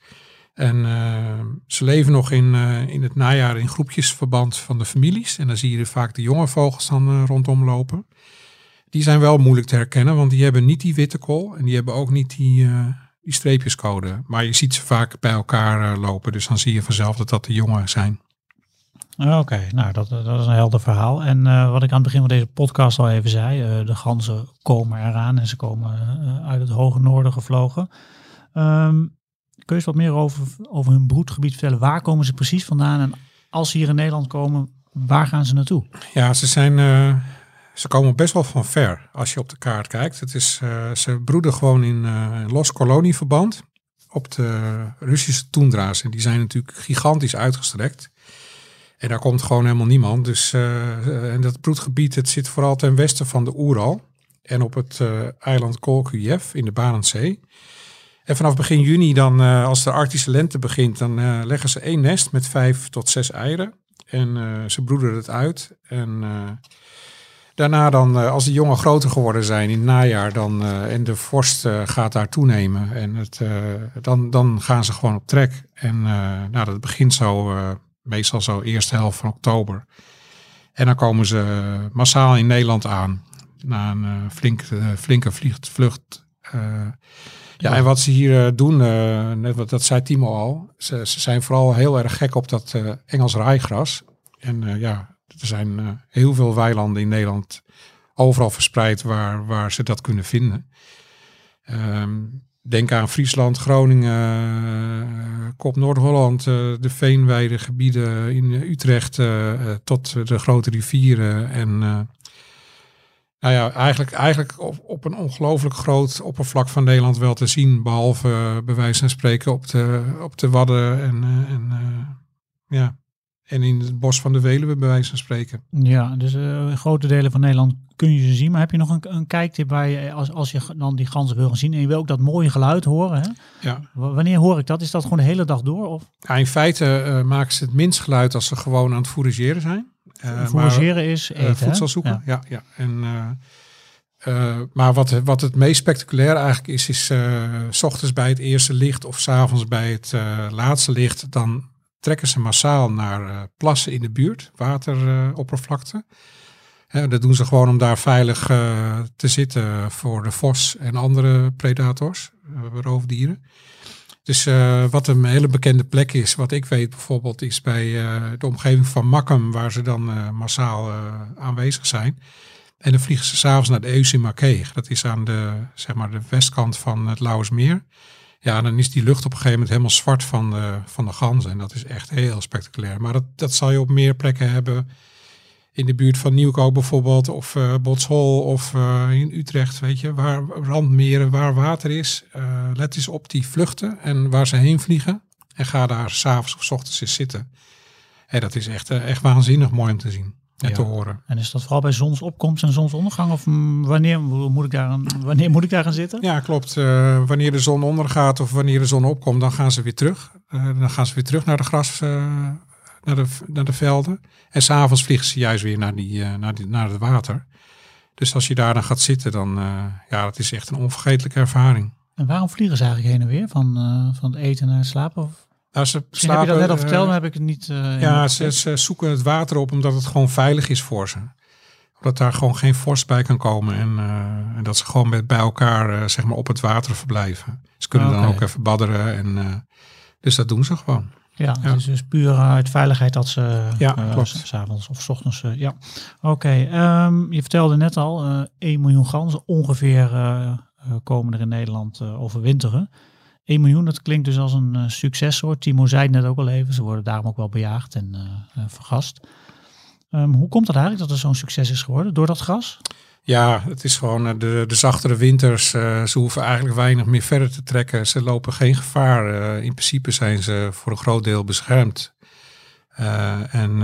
En eh, ze leven nog in, eh, in het najaar in groepjesverband van de families. En dan zie je vaak de jonge vogels dan rondom lopen. Die zijn wel moeilijk te herkennen, want die hebben niet die witte kool. En die hebben ook niet die, die streepjescode. Maar je ziet ze vaak bij elkaar lopen. Dus dan zie je vanzelf dat dat de jongen zijn. Oké, nou dat, dat is een helder verhaal. En eh, wat ik aan het begin van deze podcast al even zei, eh, de ganzen komen eraan en ze komen eh, uit het hoge noorden gevlogen. Ehm, kun je eens wat meer over, over hun broedgebied vertellen? Waar komen ze precies vandaan? En als ze hier in Nederland komen, waar gaan ze naartoe? Ja, ze zijn. ze komen best wel van ver als je op de kaart kijkt. Het is, ze broeden gewoon in los kolonieverband op de Russische toendra's. En die zijn natuurlijk gigantisch uitgestrekt. En daar komt gewoon helemaal niemand. Dus, eh, en dat broedgebied het zit vooral ten westen van de Oeral. en op het eh, eiland Kolkujev in de Barentszee. En vanaf begin juni, dan, eh, als de Arctische lente begint, dan eh, leggen ze één nest met vijf tot zes eieren. En eh, ze broeden het uit. En eh, daarna dan, eh, als de jongen groter geworden zijn in het najaar, dan, eh, en de vorst eh, gaat daar toenemen. En het, eh, dan, dan gaan ze gewoon op trek. En eh, nou, dat begint zo, eh, meestal zo eerste helft van oktober. En dan komen ze massaal in Nederland aan. Na een eh, flink, eh, flinke vliegt, vlucht. eh, ja, en wat ze hier eh, doen, eh, net wat dat zei Timo al, ze, ze zijn vooral heel erg gek op dat eh, Engels rijgras. En eh, ja, er zijn eh, heel veel weilanden in Nederland overal verspreid waar, waar ze dat kunnen vinden. Ehm, denk aan Friesland, Groningen, eh, Kop Noord-Holland, eh, de veenweidegebieden in Utrecht eh, tot de grote rivieren. En nou ja, eigenlijk, eigenlijk op, op een ongelooflijk groot oppervlak van Nederland wel te zien. Behalve eh, bij wijze van spreken op de, op de Wadden en, en, ja. En in het bos van de Veluwe bij wijze van spreken. Ja, dus eh, grote delen van Nederland kun je ze zien. Maar heb je nog een, een kijktip waar je, als, als je dan die ganzen wil gaan zien en je wil ook dat mooie geluid horen, hè? Ja. W- Wanneer hoor ik dat? Is dat gewoon de hele dag door? Of Ja, in feite eh, maken ze het minst geluid als ze gewoon aan het fourageren zijn. Maar- fourageren is eten, hè? voedsel zoeken. Ja. Ja, ja. En, maar wat, wat het meest spectaculair eigenlijk is, is s ochtends bij het eerste licht of s avonds bij het laatste licht, dan trekken ze massaal naar eh, plassen in de buurt, wateroppervlakte. Dat doen ze gewoon om daar veilig eh, te zitten voor de vos en andere predators, eh, roofdieren. Dus wat een hele bekende plek is, wat ik weet bijvoorbeeld, is bij de omgeving van Makkum, waar ze dan massaal aanwezig zijn. En dan vliegen ze s'avonds naar de Eusimakeeg. Dat is aan de, zeg maar, de westkant van het Lauwersmeer. Ja, dan is die lucht op een gegeven moment helemaal zwart van de, van de ganzen. En dat is echt heel spectaculair. Maar dat, dat zal je op meer plekken hebben. In de buurt van Nieuwkoop bijvoorbeeld, of eh Botshol, of eh, in Utrecht, weet je. Waar randmeren, waar water is. Eh, let eens op die vluchten en waar ze heen vliegen. En ga daar s'avonds of s ochtends eens zitten. En dat is echt, echt waanzinnig mooi om te zien en Ja. te horen. En is dat vooral bij zonsopkomst en zonsondergang? Of wanneer moet ik daar, aan- wanneer moet ik daar gaan zitten? Ja, klopt. Eh, wanneer de zon ondergaat of wanneer de zon opkomt, dan gaan ze weer terug. Eh, dan gaan ze weer terug naar de gras, eh, naar, de, naar de velden. En s'avonds vliegen ze juist weer naar, die, naar, die, naar het water. Dus als je daar dan gaat zitten, dan ja, dat is echt een onvergetelijke ervaring. En waarom vliegen ze eigenlijk heen en weer? Van, van het eten naar het slapen? Of? Nou, ze Misschien slapen, heb je dat net al verteld, maar heb ik het niet... Uh, ja, ze, ze, zoeken het water op omdat het gewoon veilig is voor ze. Omdat daar gewoon geen vorst bij kan komen. En, uh, en dat ze gewoon met, bij elkaar uh, zeg maar op het water verblijven. Ze kunnen okay. dan ook even badderen. En, dus dat doen ze gewoon. Ja, ja. Dus, dus puur uit veiligheid dat ze ja, uh, s'avonds of s ochtends. Ja, oké. Okay. Um, je vertelde net al, uh, 1 miljoen ganzen ongeveer komen er in Nederland overwinteren. 1 miljoen, dat klinkt dus als een successoort. Timo zei het net ook al even, ze worden daarom ook wel bejaagd en uh, vergast. Um, hoe komt het eigenlijk dat er zo'n succes is geworden? Door dat gas? Ja, het is gewoon de, de zachtere winters. Ze hoeven eigenlijk weinig meer verder te trekken. Ze lopen geen gevaar. In principe zijn ze voor een groot deel beschermd. En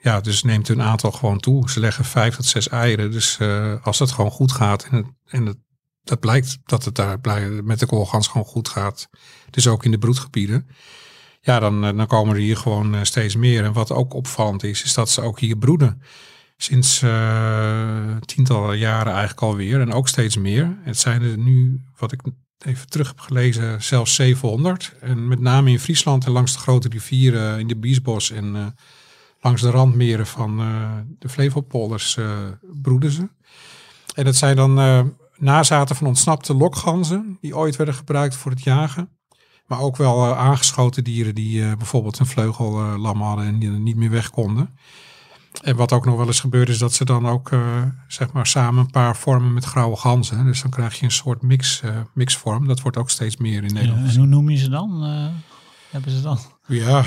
ja, dus neemt hun aantal gewoon toe. Ze leggen vijf tot zes eieren. Dus als het gewoon goed gaat en, het, en het, dat blijkt dat het daar met de koolgans gewoon goed gaat. Dus ook in de broedgebieden. Ja, dan, dan komen er hier gewoon eh, steeds meer. En wat ook opvallend is, is dat ze ook hier broeden. Sinds uh, tientallen jaren eigenlijk alweer. En ook steeds meer. Het zijn er nu, wat ik even terug heb gelezen, zelfs 700. En met name in Friesland en langs de grote rivieren in de Biesbos en langs de randmeren van uh, de Flevopolders broeden ze. En dat zijn dan nazaten van ontsnapte lokganzen die ooit werden gebruikt voor het jagen. Maar ook wel uh, aangeschoten dieren die uh, bijvoorbeeld een vleugellam hadden en die er niet meer weg konden. En wat ook nog wel eens gebeurt is dat ze dan ook uh, zeg maar samen een paar vormen met grauwe ganzen. Dus dan krijg je een soort mix, uh, mixvorm. Dat wordt ook steeds meer in Nederland. Ja, en hoe noem je ze dan? Uh, hebben ze dan? Ja,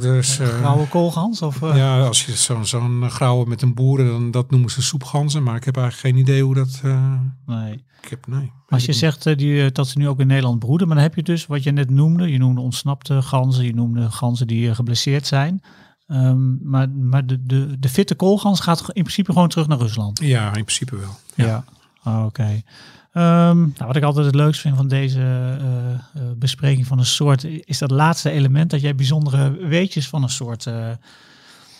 dus... Uh, grauwe koolgans? Of, uh? Ja, als je zo'n zo'n grauwe met een boeren, dan dat noemen ze soepganzen. Maar ik heb eigenlijk geen idee hoe dat... Uh, nee. Ik heb, nee. Als je zegt die, dat ze nu ook in Nederland broeden, maar dan heb je dus wat je net noemde. Je noemde ontsnapte ganzen, je noemde ganzen die geblesseerd zijn. Um, maar maar de, de, de fitte koolgans gaat in principe gewoon terug naar Rusland. Ja, in principe wel. Ja. ja. Oké. Ehm, nou, wat ik altijd het leukst vind van deze eh, eh, bespreking van een soort, is dat laatste element dat jij bijzondere weetjes van een soort eh,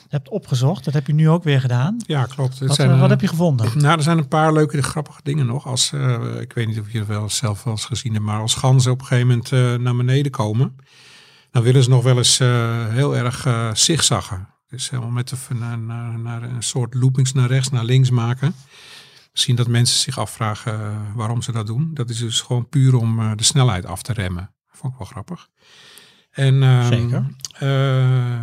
hebt opgezocht. Dat heb je nu ook weer gedaan. Ja, klopt. Wat, zijn, wat heb je gevonden? Nou, er zijn een paar leuke, grappige dingen nog. Als, ik weet niet of je het wel zelf wel eens gezien hebt, maar als ganzen op een gegeven moment naar beneden komen, dan willen ze nog wel eens heel erg zigzaggen. Dus helemaal met de, naar, naar, naar een soort loopings naar rechts, naar links maken. Misschien dat mensen zich afvragen eh, waarom ze dat doen. Dat is dus gewoon puur om eh, de snelheid af te remmen. Vond ik wel grappig. En, ehm, Zeker. eh,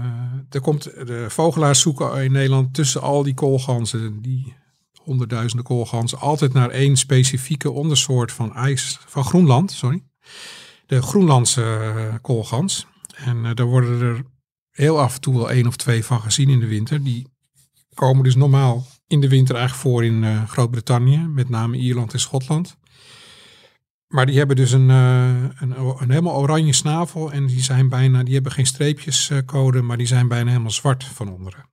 er komt, de vogelaars zoeken in Nederland tussen al die koolganzen, die honderdduizenden koolganzen, altijd naar één specifieke ondersoort van ijs, van Groenland, sorry. De Groenlandse koolgans. En daar worden er heel af en toe wel één of twee van gezien in de winter. Die komen dus normaal in de winter eigenlijk voor in eh, Groot-Brittannië, met name Ierland en Schotland. Maar die hebben dus een, eh, een, een helemaal oranje snavel en die zijn bijna, die hebben geen streepjescode, maar die zijn bijna helemaal zwart van onderen.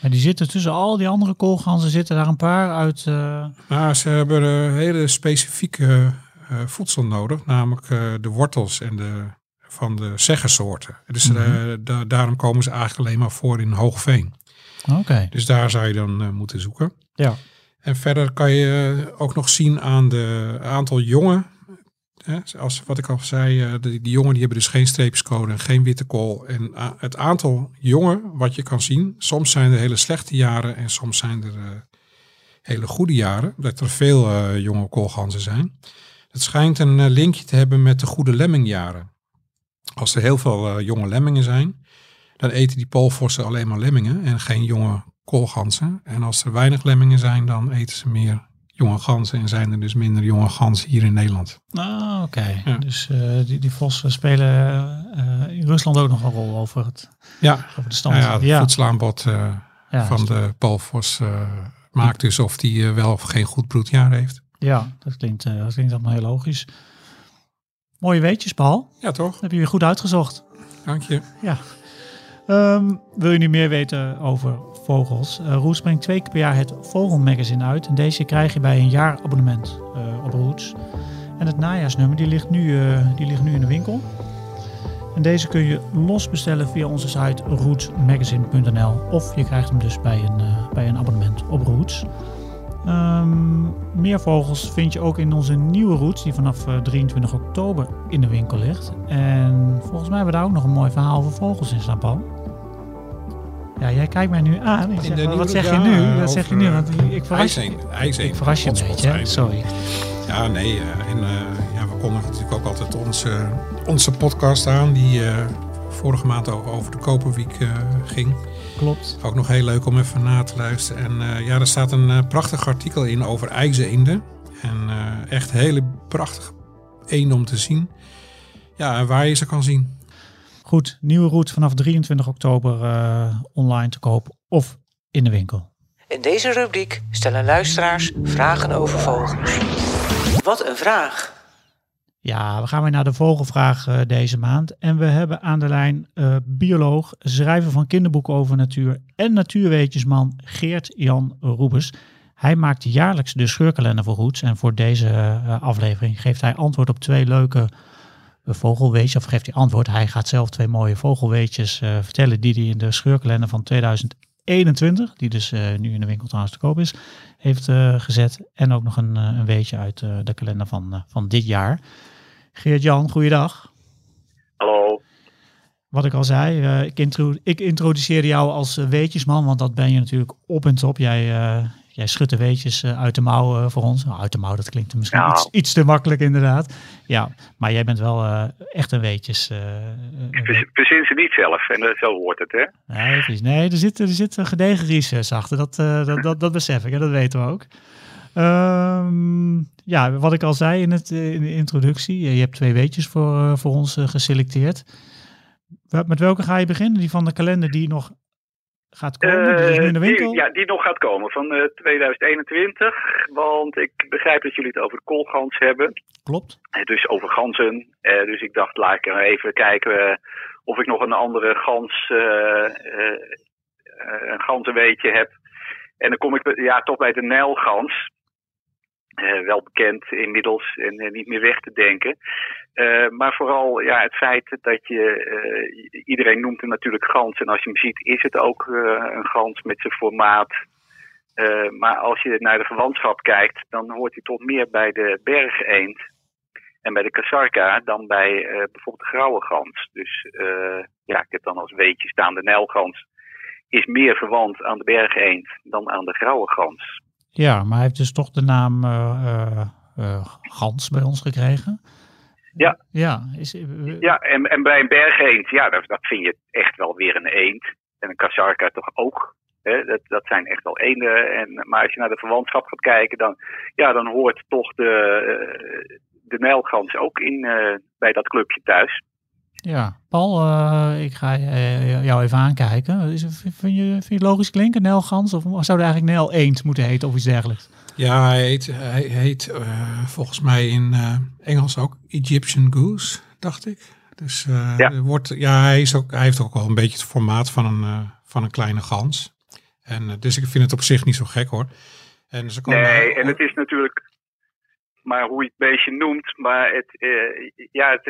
En die zitten tussen al die andere koolganzen, zitten daar een paar uit. eh, Maar ze hebben een hele specifieke eh, voedsel nodig, namelijk eh, de wortels en de, van de zeggensoorten. Dus eh, da- daarom komen ze eigenlijk alleen maar voor in Hoogveen. Oké. Dus daar zou je dan eh, moeten zoeken. Ja. En verder kan je eh, ook nog zien aan de aantal jongen. Hè, als wat ik al zei, eh, die, die jongen die hebben dus geen streepjescode en geen witte kool. En het aantal jongen wat je kan zien, soms zijn er hele slechte jaren en soms zijn er hele goede jaren. Dat er veel jonge koolganzen zijn. Het schijnt een linkje te hebben met de goede lemmingjaren. Als er heel veel jonge lemmingen zijn, dan eten die poolvossen alleen maar lemmingen en geen jonge koolganzen. En als er weinig lemmingen zijn, dan eten ze meer jonge ganzen en zijn er dus minder jonge ganzen hier in Nederland. Ah, oké. Ja. Dus eh, die, die vossen spelen eh, in Rusland ook nog een rol over, het, Ja, over de stand. nou ja, het ja, voedselaanbod eh, van de poolvos eh, maakt dus of die wel of geen goed broedjaar heeft. ja, dat klinkt, dat klinkt allemaal heel logisch. Mooie weetjes, Paul. Ja, toch? Dat heb je weer goed uitgezocht. Dank je. Ja. Ehm, wil je nu meer weten over vogels? Uh, Roots brengt twee keer per jaar het Vogelmagazine uit. En deze krijg je bij een jaarabonnement eh op Roots. En het najaarsnummer die ligt, nu, eh, die ligt nu in de winkel. En deze kun je los bestellen via onze site rootsmagazine.nl. Of je krijgt hem dus bij een, eh, bij een abonnement op Roots. Ehm, meer vogels vind je ook in onze nieuwe Roots, die vanaf eh, 23 oktober in de winkel ligt. En volgens mij hebben we daar ook nog een mooi verhaal over vogels in staan. Ja, jij kijkt mij nu aan. Ik zeg, wat zeg je nu? Wat zeg je nu? Want ik verras, ik je een beetje. Sorry. Ja, nee. eh, en eh, ja, we kondigen natuurlijk ook altijd onze, onze podcast aan, die eh, vorige maand ook over de Koperwiek eh, ging. Klopt. Ook nog heel leuk om even na te luisteren. En ja, er staat een prachtig artikel in over ijzeenden. En eh, echt hele prachtige eenden om te zien. Ja, en waar je ze kan zien. Goed, nieuwe route vanaf 23 oktober eh, online te koop of in de winkel. In deze rubriek stellen luisteraars vragen over vogels. Wat een vraag! Ja, we gaan weer naar de vogelvraag eh, deze maand. En we hebben aan de lijn eh, bioloog, schrijver van kinderboeken over natuur en natuurweetjesman Geert-Jan Roebers. Hij maakt jaarlijks de scheurkalender voor Roots. En voor deze aflevering geeft hij antwoord op twee leuke eh, vogelweetjes. Of geeft hij antwoord. Hij gaat zelf twee mooie vogelweetjes eh, vertellen die hij in de scheurkalender van 2021, die dus eh, nu in de winkel trouwens te koop is, heeft eh, gezet. En ook nog een, een weetje uit de kalender van, van dit jaar. Geert-Jan, goeiedag. Hallo. Wat ik al zei, ik, intro ik introduceerde jou als weetjesman, want dat ben je natuurlijk op en top. Jij, jij schudt de weetjes eh, uit de mouw eh, voor ons. Nou, uit de mouw, dat klinkt misschien iets, iets te makkelijk inderdaad. Ja, maar jij bent wel eh, echt een weetjes... verzin ze niet zelf. En zo hoort het, hè? Nee, precies. nee er, zit, er zit een gedegen research achter. Dat, dat, dat, dat besef ik en dat weten we ook. Ehm, ja, wat ik al zei in, het, in de introductie. Je hebt twee weetjes voor, voor ons geselecteerd. Met welke ga je beginnen? Die van de kalender die nog gaat komen? die is nu in de Eh, winkel? Die, ja, die nog gaat komen van eh, 2021. Want ik begrijp dat jullie het over de koolgans hebben. Klopt. Eh, Dus over ganzen. Eh, dus ik dacht, laat ik even kijken eh, of ik nog een andere gans, eh, eh, eh, een ganzenweetje heb. En dan kom ik ja, toch bij de Nijlgans. Eh, wel bekend inmiddels en eh, niet meer weg te denken. Eh, maar vooral ja, het feit dat je, iedereen noemt hem natuurlijk gans. En als je hem ziet, is het ook een gans met zijn formaat. Maar als je naar de verwantschap kijkt, dan hoort hij toch meer bij de bergeend en bij de kasarka dan bij bijvoorbeeld de grauwe gans. Dus ja, ik heb dan als weetje staan de nijlgans is meer verwant aan de bergeend dan aan de grauwe gans. Ja, maar hij heeft dus toch de naam eh, Gans bij ons gekregen. Ja. Ja, is, Ja, en, en bij een bergeend, ja, dat, dat vind je echt wel weer een eend. En een kasarka toch ook. Hè? Dat, dat zijn echt wel eenden. En, maar als je naar de verwantschap gaat kijken, dan, ja, dan hoort toch de, de nijlgans ook in, bij dat clubje thuis. Ja. Paul, eh, ik ga eh, jou even aankijken. Is, het- vind, je, vind je het logisch klinken, Nelgans? Of zou er eigenlijk Nel Eend moeten heten of iets dergelijks? Ja, hij heet, hij heet eh, volgens mij in eh, Engels ook Egyptian Goose, dacht ik. Dus eh, Ja. wordt, ja, hij, is ook, hij heeft ook wel een beetje het formaat van een, eh, van een kleine gans. En, dus ik vind het op zich niet zo gek hoor. En ze komen Nee, en het is natuurlijk maar hoe je het beestje noemt. Maar het, eh, ja, het,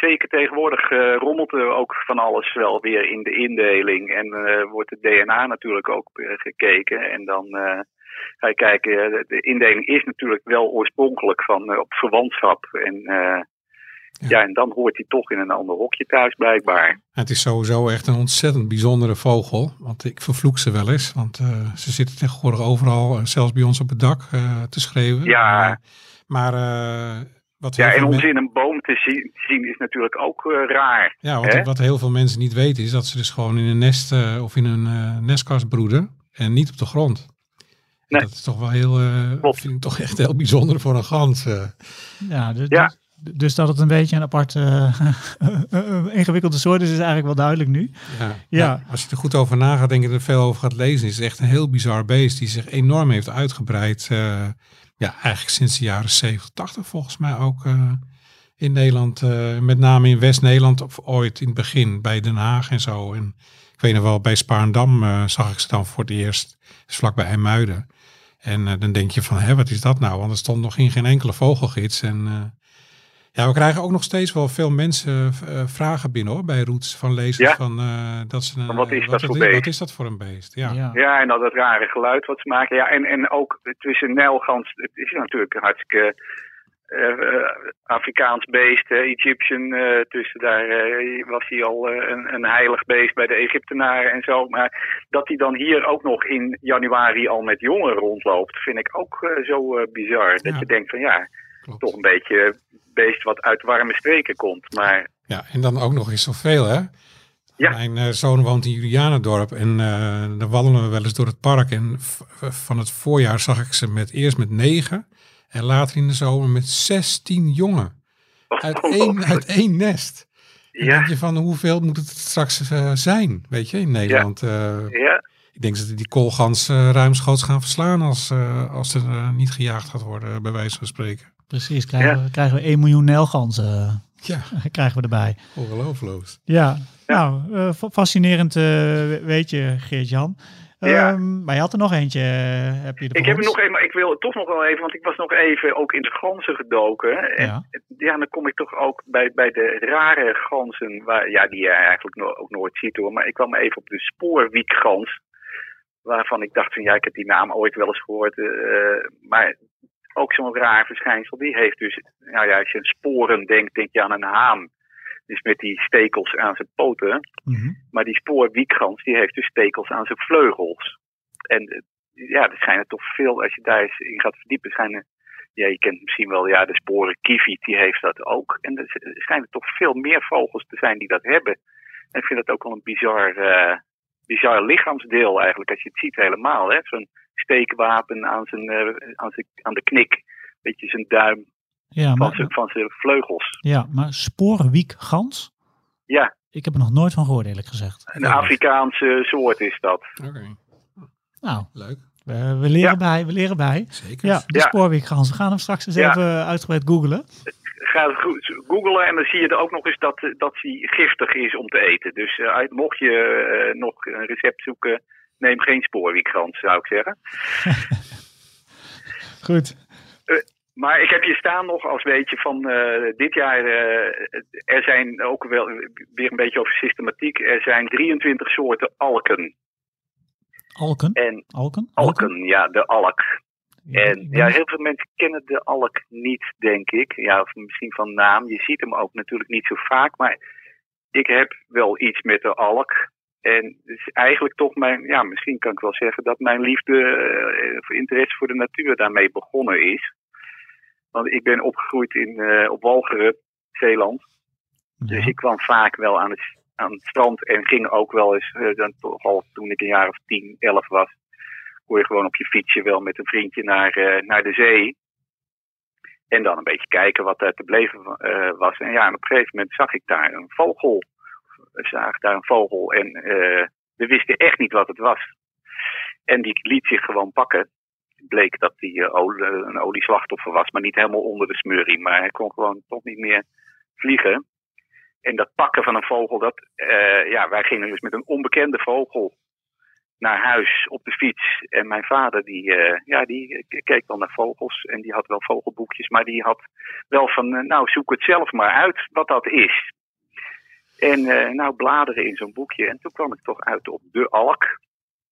zeker tegenwoordig eh, rommelt er ook van alles wel weer in de indeling. En eh, wordt het DNA natuurlijk ook eh, gekeken. En dan ga je kijken, de, de indeling is natuurlijk wel oorspronkelijk van op verwantschap. En, ja. en dan hoort hij toch in een ander hokje thuis blijkbaar. Het is sowieso echt een ontzettend bijzondere vogel. Want ik vervloek ze wel eens. Want eh, ze zitten tegenwoordig overal, eh, zelfs bij ons op het dak, eh, te schreeuwen. Ja. Maar eh, wat heel Ja, en veel om ze in een boom te zien, is natuurlijk ook eh, raar. Ja, wat, hè? wat heel veel mensen niet weten is dat ze dus gewoon in een nest eh, of in een eh, nestkast broeden en niet op de grond. Nee. Dat is toch wel heel, eh, vind ik toch echt heel bijzonder voor een gans. Ja, dus, Ja. dus- dus dat het een beetje een apart eh, ingewikkelde soort is, is eigenlijk wel duidelijk nu. Ja. Ja. als je er goed over na gaat denken en er veel over gaat lezen, is het echt een heel bizar beest die zich enorm heeft uitgebreid. eh, ja, eigenlijk sinds de jaren 70, 80 volgens mij ook eh, in Nederland. eh, met name in West-Nederland of ooit in het begin bij Den Haag en zo. En ik weet nog wel, bij Spaarndam eh, zag ik ze dan voor het eerst, dus vlakbij IJmuiden. En eh, dan denk je van, hè, wat is dat nou? Want er stond nog in geen enkele vogelgids. En eh, ja, we krijgen ook nog steeds wel veel mensen eh, vragen binnen hoor, bij Roots van lezers. Ja. Van, eh, dat ze, Van wat is eh, dat voor Wat beest? is dat voor een beest? Ja. Ja. Ja, en dat het rare geluid wat ze maken. Ja, en, en ook tussen Nijlgans, het is natuurlijk een hartstikke eh, eh, Afrikaans beest, hè, Egyptian. eh, tussen daar eh, was hij al een, een heilig beest bij de Egyptenaren en zo. Maar dat hij dan hier ook nog in januari al met jongen rondloopt, vind ik ook eh, zo eh, bizar. Dat Ja. je denkt van ja, Klopt. toch een beetje beest wat uit warme streken komt. Maar Ja, en dan ook nog eens zoveel, hè? Ja. Mijn eh, zoon woont in Julianendorp en eh dan wandelen we wel eens door het park. En van het voorjaar zag ik ze met, eerst met negen en later in de zomer met 16 jongen. Uit één, uit één nest. Ja, denk je van hoeveel moet het straks eh, zijn, weet je, in Nederland. Ja, ik denk dat die koolgans ruimschoots gaan verslaan als, als er niet gejaagd gaat worden, bij wijze van spreken. Precies, krijgen, Ja. we, krijgen we 1 miljoen Nelganzen Ja, krijgen we erbij. ongelooflijk. Ja, nou, eh, fa- fascinerend eh, weet je, Geert-Jan. Ja. Ehm, maar je had er nog eentje, eh, heb je er Ik heb er nog even, maar ik wil toch nog wel even, want ik was nog even ook in de ganzen gedoken. En Ja. ja, dan kom ik toch ook bij, bij de rare ganzen, waar, ja, die je eigenlijk no- ook nooit ziet hoor. Maar ik kwam even op de spoorwiekgans, waarvan ik dacht van ja, ik heb die naam ooit wel eens gehoord. eh, maar ook zo'n raar verschijnsel, die heeft dus, nou ja, als je aan sporen denkt, denk je aan een haan. Dus met die stekels aan zijn poten. Mhm. Maar die spoorwiekgans die heeft dus stekels aan zijn vleugels. En eh, ja, er schijnen toch veel, als je daar eens in gaat verdiepen, schijnen, ja, je kent misschien wel ja, de sporen kieviet, die heeft dat ook. En er sch- er schijnen toch veel meer vogels te zijn die dat hebben. En ik vind dat ook wel een bizar, eh, bizar lichaamsdeel eigenlijk, als je het ziet helemaal. hè Zo'n steekwapen aan, zijn, eh, aan, zijn, aan de knik, beetje zijn duim Ja, van maar, zijn, van zijn vleugels. ja, maar sporenwiekgans? Ja, Ik heb er nog nooit van gehoord, eerlijk gezegd. een Afrikaanse soort is dat. Oké, Nou, leuk. we, we leren Ja. bij, we leren bij. Zeker. Ja, de Ja. spoorwiekgans. We gaan hem straks eens Ja. even uitgebreid googlen. ga googlen en dan zie je er ook nog eens dat, dat hij giftig is om te eten. Dus eh, mocht je eh, nog een recept zoeken, neem geen spoorwiekgrans, zou ik zeggen. Goed. Maar ik heb hier staan nog als weetje van eh, dit jaar. eh, er zijn ook wel weer een beetje over systematiek. Er zijn 23 soorten alken. Alken? En Alken? alken, ja, de alk. Ja, En ja, heel veel mensen kennen de alk niet, denk ik. Ja, of misschien van naam. Je ziet hem ook natuurlijk niet zo vaak. Maar ik heb wel iets met de alk. En is eigenlijk toch mijn, ja, misschien kan ik wel zeggen dat mijn liefde, eh, interesse voor de natuur daarmee begonnen is. Want ik ben opgegroeid in, eh, op Walcheren, Zeeland. Dus ik kwam vaak wel aan het, aan het strand en ging ook wel eens, eh, dan toch al toen ik een jaar of 10, 11 was, kon je gewoon op je fietsje wel met een vriendje naar, naar de zee. En dan een beetje kijken wat daar te beleven was. En ja, en op een gegeven moment zag ik daar een vogel. We zagen daar een vogel en eh, we wisten echt niet wat het was. En die liet zich gewoon pakken. Bleek dat hij eh, olie- een olieslachtoffer was, maar niet helemaal onder de smurrie. Maar hij kon gewoon toch niet meer vliegen. En dat pakken van een vogel, dat, eh, ja, wij gingen dus met een onbekende vogel naar huis op de fiets. En mijn vader, die, eh, ja, die keek wel naar vogels en die had wel vogelboekjes, maar die had wel van, eh, nou, zoek het zelf maar uit wat dat is. En eh, nou, bladeren in zo'n boekje. En toen kwam ik toch uit op de alk.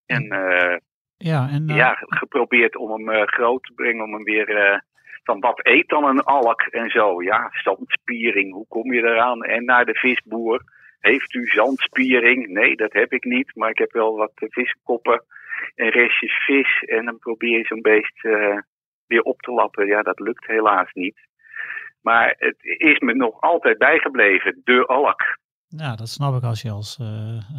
En eh, Ja, en eh, ja, geprobeerd om hem groot te brengen, om hem weer van wat eet dan een alk en zo. Ja, zandspiering, hoe kom je eraan? En naar de visboer, heeft u zandspiering? Nee, dat heb ik niet, maar ik heb wel wat viskoppen en restjes vis. En dan probeer je zo'n beest weer op te lappen. Ja, dat lukt helaas niet. Maar het is me nog altijd bijgebleven, de alk. Ja, dat snap ik als je als,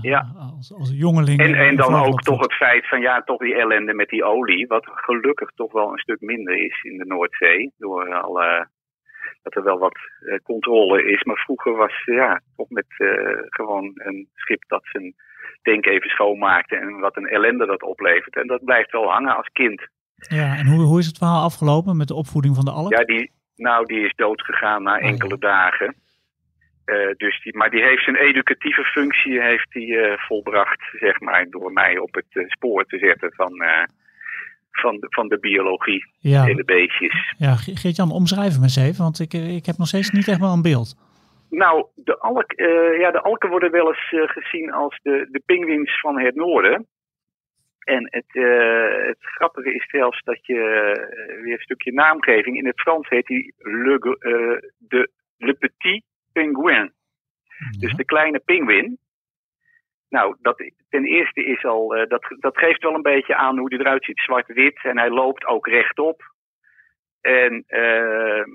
Ja. als, als jongeling... En, en dan ook toch het feit van ja, toch die ellende met die olie, wat gelukkig toch wel een stuk minder is in de Noordzee. Door alle, dat er wel wat eh, controle is. Maar vroeger was ja, toch met eh, gewoon een schip dat zijn tank even schoonmaakte en wat een ellende dat oplevert. En dat blijft wel hangen als kind. Ja, en hoe, hoe is het verhaal afgelopen met de opvoeding van de alk? Ja, die, nou, die is doodgegaan na Oh, enkele dagen. Eh, dus die, maar die heeft zijn educatieve functie heeft die, eh, volbracht, zeg maar, door mij op het eh, spoor te zetten van, van, de, van de biologie ja, en de beestjes. ja Ge- Geert-Jan, omschrijf hem eens even, want ik, ik heb nog steeds niet echt wel een beeld. Nou, de, alk, ja, de alken worden wel eens gezien als de, de pinguïns van het noorden. En het, het grappige is zelfs dat je weer een stukje naamgeving. In het Frans heet hij de, le petit pingouin. Dus de kleine pinguïn. Nou, dat, ten eerste is al, eh, dat, dat geeft wel een beetje aan hoe hij eruit ziet. Zwart-wit en hij loopt ook rechtop. En eh, eh,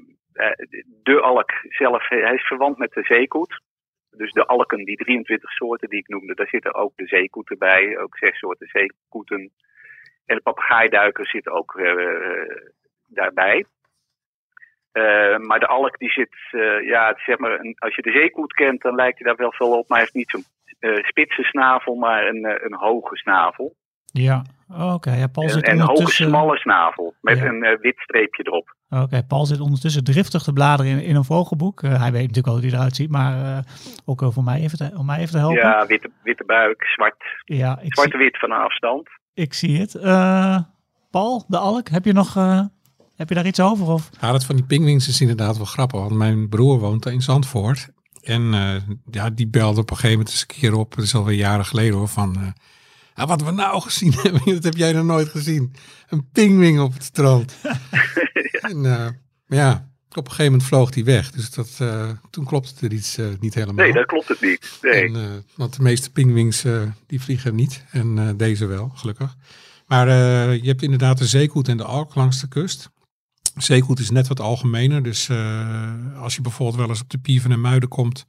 de alk zelf, hij is verwant met de zeekoet. Dus de alken, die 23 soorten die ik noemde, daar zitten ook de zeekoeten bij. Ook zes soorten zeekoeten. En de papegaaiduiker zit ook daarbij. Eh, maar de alk die zit, eh, ja, zeg maar, een, als je de zeekoet kent, dan lijkt hij daar wel veel op. Maar hij heeft niet zo'n eh, spitse snavel, maar een, een hoge snavel. Ja, oké. ja, Paul En, zit en een hoge, smalle snavel, met Ja. een wit streepje erop. Oké, Paul zit ondertussen driftig te bladeren in, in een vogelboek. Hij weet natuurlijk al hoe hij eruit ziet, maar ook voor mij even te, om mij even te helpen. Ja, witte, witte buik, zwart, Ja, ik, zie, zwart-wit van een afstand. ik zie het. Paul, de alk, heb je nog heb je daar iets over? Of? Ja, dat van die pinguïns is inderdaad wel grappig. Want mijn broer woont in Zandvoort. En eh, ja, die belde op een gegeven moment eens een keer op. Dat is alweer jaren geleden hoor. Van, eh, ah, wat we nou gezien hebben, dat heb jij nog nooit gezien. Een pinguïn op het strand. En eh, maar ja, op een gegeven moment vloog die weg. Dus dat, eh, toen klopte er iets niet helemaal. Nee, dat klopt het niet. Nee. En, eh, want de meeste pinguïns eh, die vliegen niet. En eh, deze wel, gelukkig. Maar eh, je hebt inderdaad de zeekoet en de alk langs de kust. Zeekoet is net wat algemener. Dus eh, als je bijvoorbeeld wel eens op de Pieven en Muiden komt,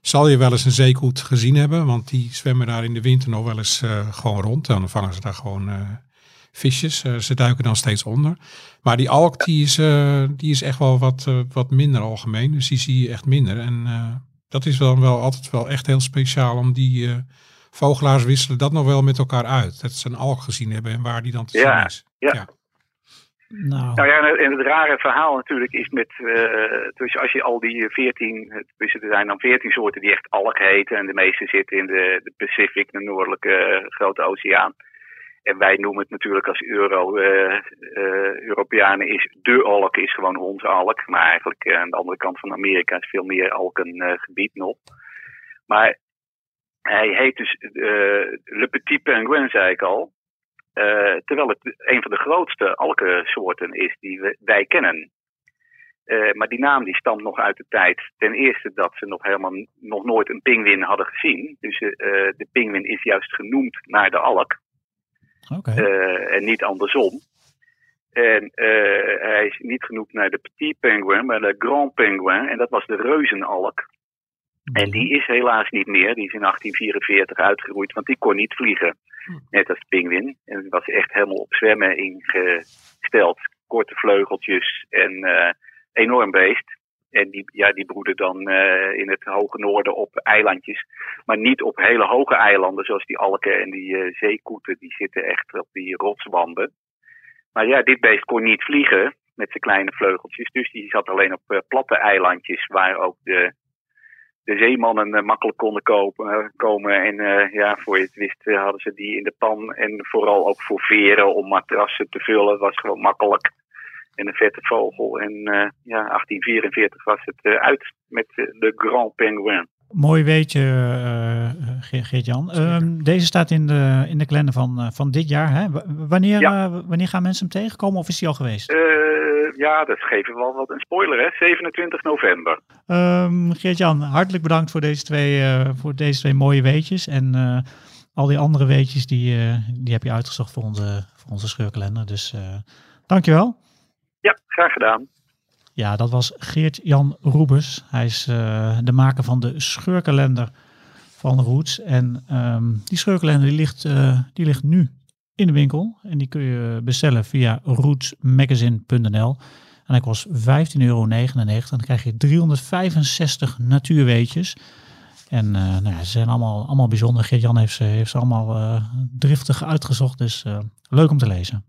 zal je wel eens een zeekoet gezien hebben. Want die zwemmen daar in de winter nog wel eens eh, gewoon rond. En dan vangen ze daar gewoon eh, visjes. Ze duiken dan steeds onder. Maar die alk die is, die is echt wel wat, wat minder algemeen. Dus die zie je echt minder. En dat is dan wel altijd wel echt heel speciaal om die... Vogelaars wisselen dat nog wel met elkaar uit. Dat ze een alk gezien hebben en waar die dan te Ja, zien is. ja. Nou, Nou ja, en het- rare verhaal natuurlijk is met, eh, dus als je al die 14, dus er zijn dan 14 soorten die echt alk heten en de meeste zitten in de, de Pacific, de noordelijke eh, grote oceaan. En wij noemen het natuurlijk als Euro, eh, eh, Europeanen is de alk, is gewoon onze alk. Maar eigenlijk eh, aan de andere kant van Amerika is veel meer alk een eh, gebied nog. Maar hij heet dus eh, Le Petit Pingouin, zei ik al. Eh, terwijl het een van de grootste alkensoorten is die we, wij kennen. Eh, maar die naam die stamt nog uit de tijd. Ten eerste dat ze nog helemaal nog nooit een pinguïn hadden gezien. Dus eh, de pinguïn is juist genoemd naar de alk. En niet andersom. En hij is niet genoemd naar de petit penguin, maar de grand penguin. En dat was de reuzenalk. En die is helaas niet meer. Die is in 1844 uitgeroeid, want die kon niet vliegen. Net als de pinguïn. En die was echt helemaal op zwemmen ingesteld. Korte vleugeltjes en eh, enorm beest. En die, ja, die broeden dan eh, in het hoge noorden op eilandjes. Maar niet op hele hoge eilanden, zoals die alken en die eh, zeekoeten. Die zitten echt op die rotswanden. Maar ja, dit beest kon niet vliegen met zijn kleine vleugeltjes. Dus die zat alleen op platte eilandjes waar ook de, de zeemannen eh, makkelijk konden kopen, eh, komen. En eh, ja, voor je het wist hadden ze die in de pan. En vooral ook voor veren om matrassen te vullen was gewoon makkelijk. En een vette vogel. En ja, 1844 was het uit met de Grand Penguin. Mooi weetje, Ge- Geert-Jan. Ehm, deze staat in de, in de kalender van, van dit jaar. Hè? W- Wanneer, Ja. wanneer gaan mensen hem tegenkomen of is hij al geweest? Ja, dat geven we wel wat een spoiler, hè? 27 november. Ehm, Geert-Jan, hartelijk bedankt voor deze twee, eh, voor deze twee mooie weetjes. En eh, al die andere weetjes die, eh, die heb je uitgezocht voor onze, voor onze scheurkalender. Dus dankjewel. Ja, graag gedaan. Ja, dat was Geert-Jan Roebers. Hij is de maker van de scheurkalender van Roots. En ehm, die scheurkalender die ligt, die ligt nu in de winkel. En die kun je bestellen via rootsmagazine.nl. En hij kost 15,99 euro. En dan krijg je 365 natuurweetjes. En eh, nou ja, ze zijn allemaal, allemaal bijzonder. Geert-Jan heeft ze, heeft ze allemaal eh, driftig uitgezocht. Dus eh, leuk om te lezen.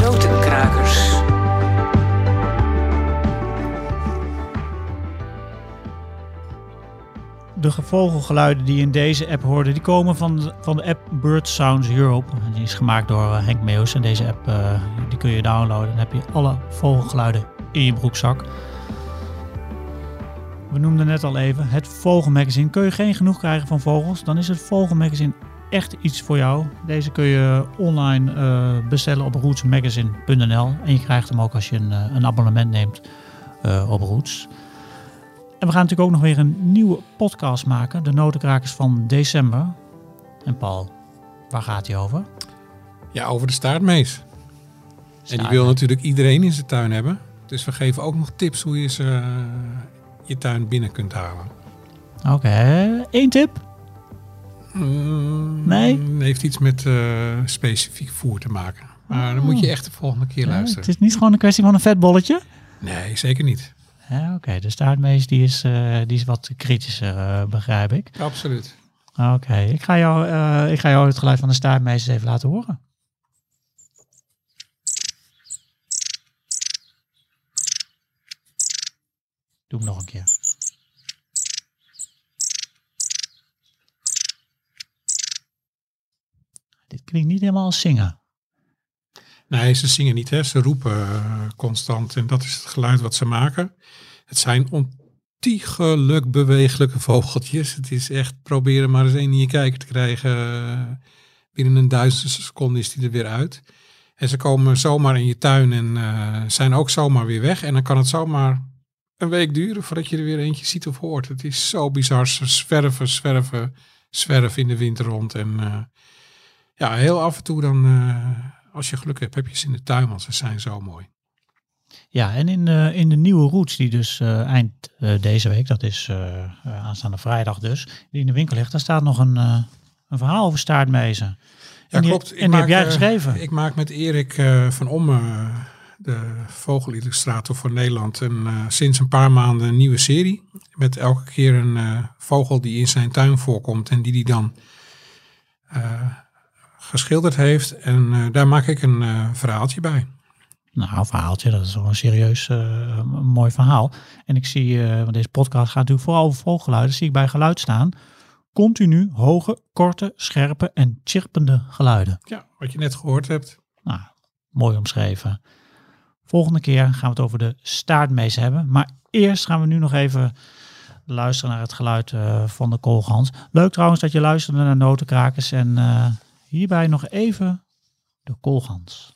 Notenkrakers. De vogelgeluiden die in deze app hoorde, die komen van de, van de app Bird Sounds Europe. Die is gemaakt door eh, Henk Meus. En deze app eh, die kun je downloaden. Dan heb je alle vogelgeluiden in je broekzak. We noemden net al even het Vogelmagazine. Kun je geen genoeg krijgen van vogels, dan is het Vogelmagazine echt iets voor jou. Deze kun je online eh, bestellen op rootsmagazine.nl. En je krijgt hem ook als je een, een abonnement neemt op Roots. En we gaan natuurlijk ook nog weer een nieuwe podcast maken. De Notenkrakers van december. En Paul, waar gaat die over? Ja, over de staartmees. En die wil natuurlijk iedereen in zijn tuin hebben. Dus we geven ook nog tips hoe je ze eh, je tuin binnen kunt halen. Oké, één tip. Mm, Nee? Heeft iets met eh, specifiek voer te maken. Maar dan moet je echt de volgende keer Ja, luisteren. het is niet gewoon een kwestie van een vet bolletje. Nee, zeker niet. Ja, Oké, de staartmees die is, eh, die is wat kritischer, eh, begrijp ik. Absoluut. Oké, ik, ga jou, eh, ik ga jou het geluid van de staartmees even laten horen. Doe hem nog een keer. Dit klinkt niet helemaal als zingen. Nee, ze zingen niet, hè. ze roepen eh, constant. En dat is het geluid wat ze maken. Het zijn ontiegelijk bewegelijke vogeltjes. Het is echt proberen maar eens één in je kijker te krijgen. Binnen een duizendste seconde is die er weer uit. En ze komen zomaar in je tuin en eh, zijn ook zomaar weer weg. En dan kan het zomaar een week duren voordat je er weer eentje ziet of hoort. Het is zo bizar. Ze zwerven, zwerven, zwerven in de wind rond. En eh, ja, heel af en toe dan, als je geluk hebt, heb je ze in de tuin, want ze zijn zo mooi. Ja, en in de, in de nieuwe roots die dus eh, eind eh, deze week, dat is eh, eh, aanstaande vrijdag dus, die in de winkel ligt, daar staat nog een, eh, een verhaal over staartmezen. Ja, die, klopt. Ik En die heb jij eh, geschreven. Ik maak met Erik eh, van Omme, eh, de vogelillustrator voor Nederland, een, eh, sinds een paar maanden een nieuwe serie. Met elke keer een eh, vogel die in zijn tuin voorkomt en die die dan eh, geschilderd heeft. En eh, daar maak ik een eh, verhaaltje bij. Nou, een verhaaltje, dat is wel een serieus eh, mooi verhaal. En ik zie, want deze podcast gaat natuurlijk vooral over vogelgeluiden, zie ik bij geluid staan. continu hoge, korte, scherpe en chirpende geluiden. Ja, wat je net gehoord hebt. Nou, mooi omschreven. Volgende keer gaan we het over de staartmees hebben. Maar eerst gaan we nu nog even luisteren naar het geluid van de koolgans. Leuk trouwens dat je luisterde naar notenkrakers. En hierbij nog even de koolgans.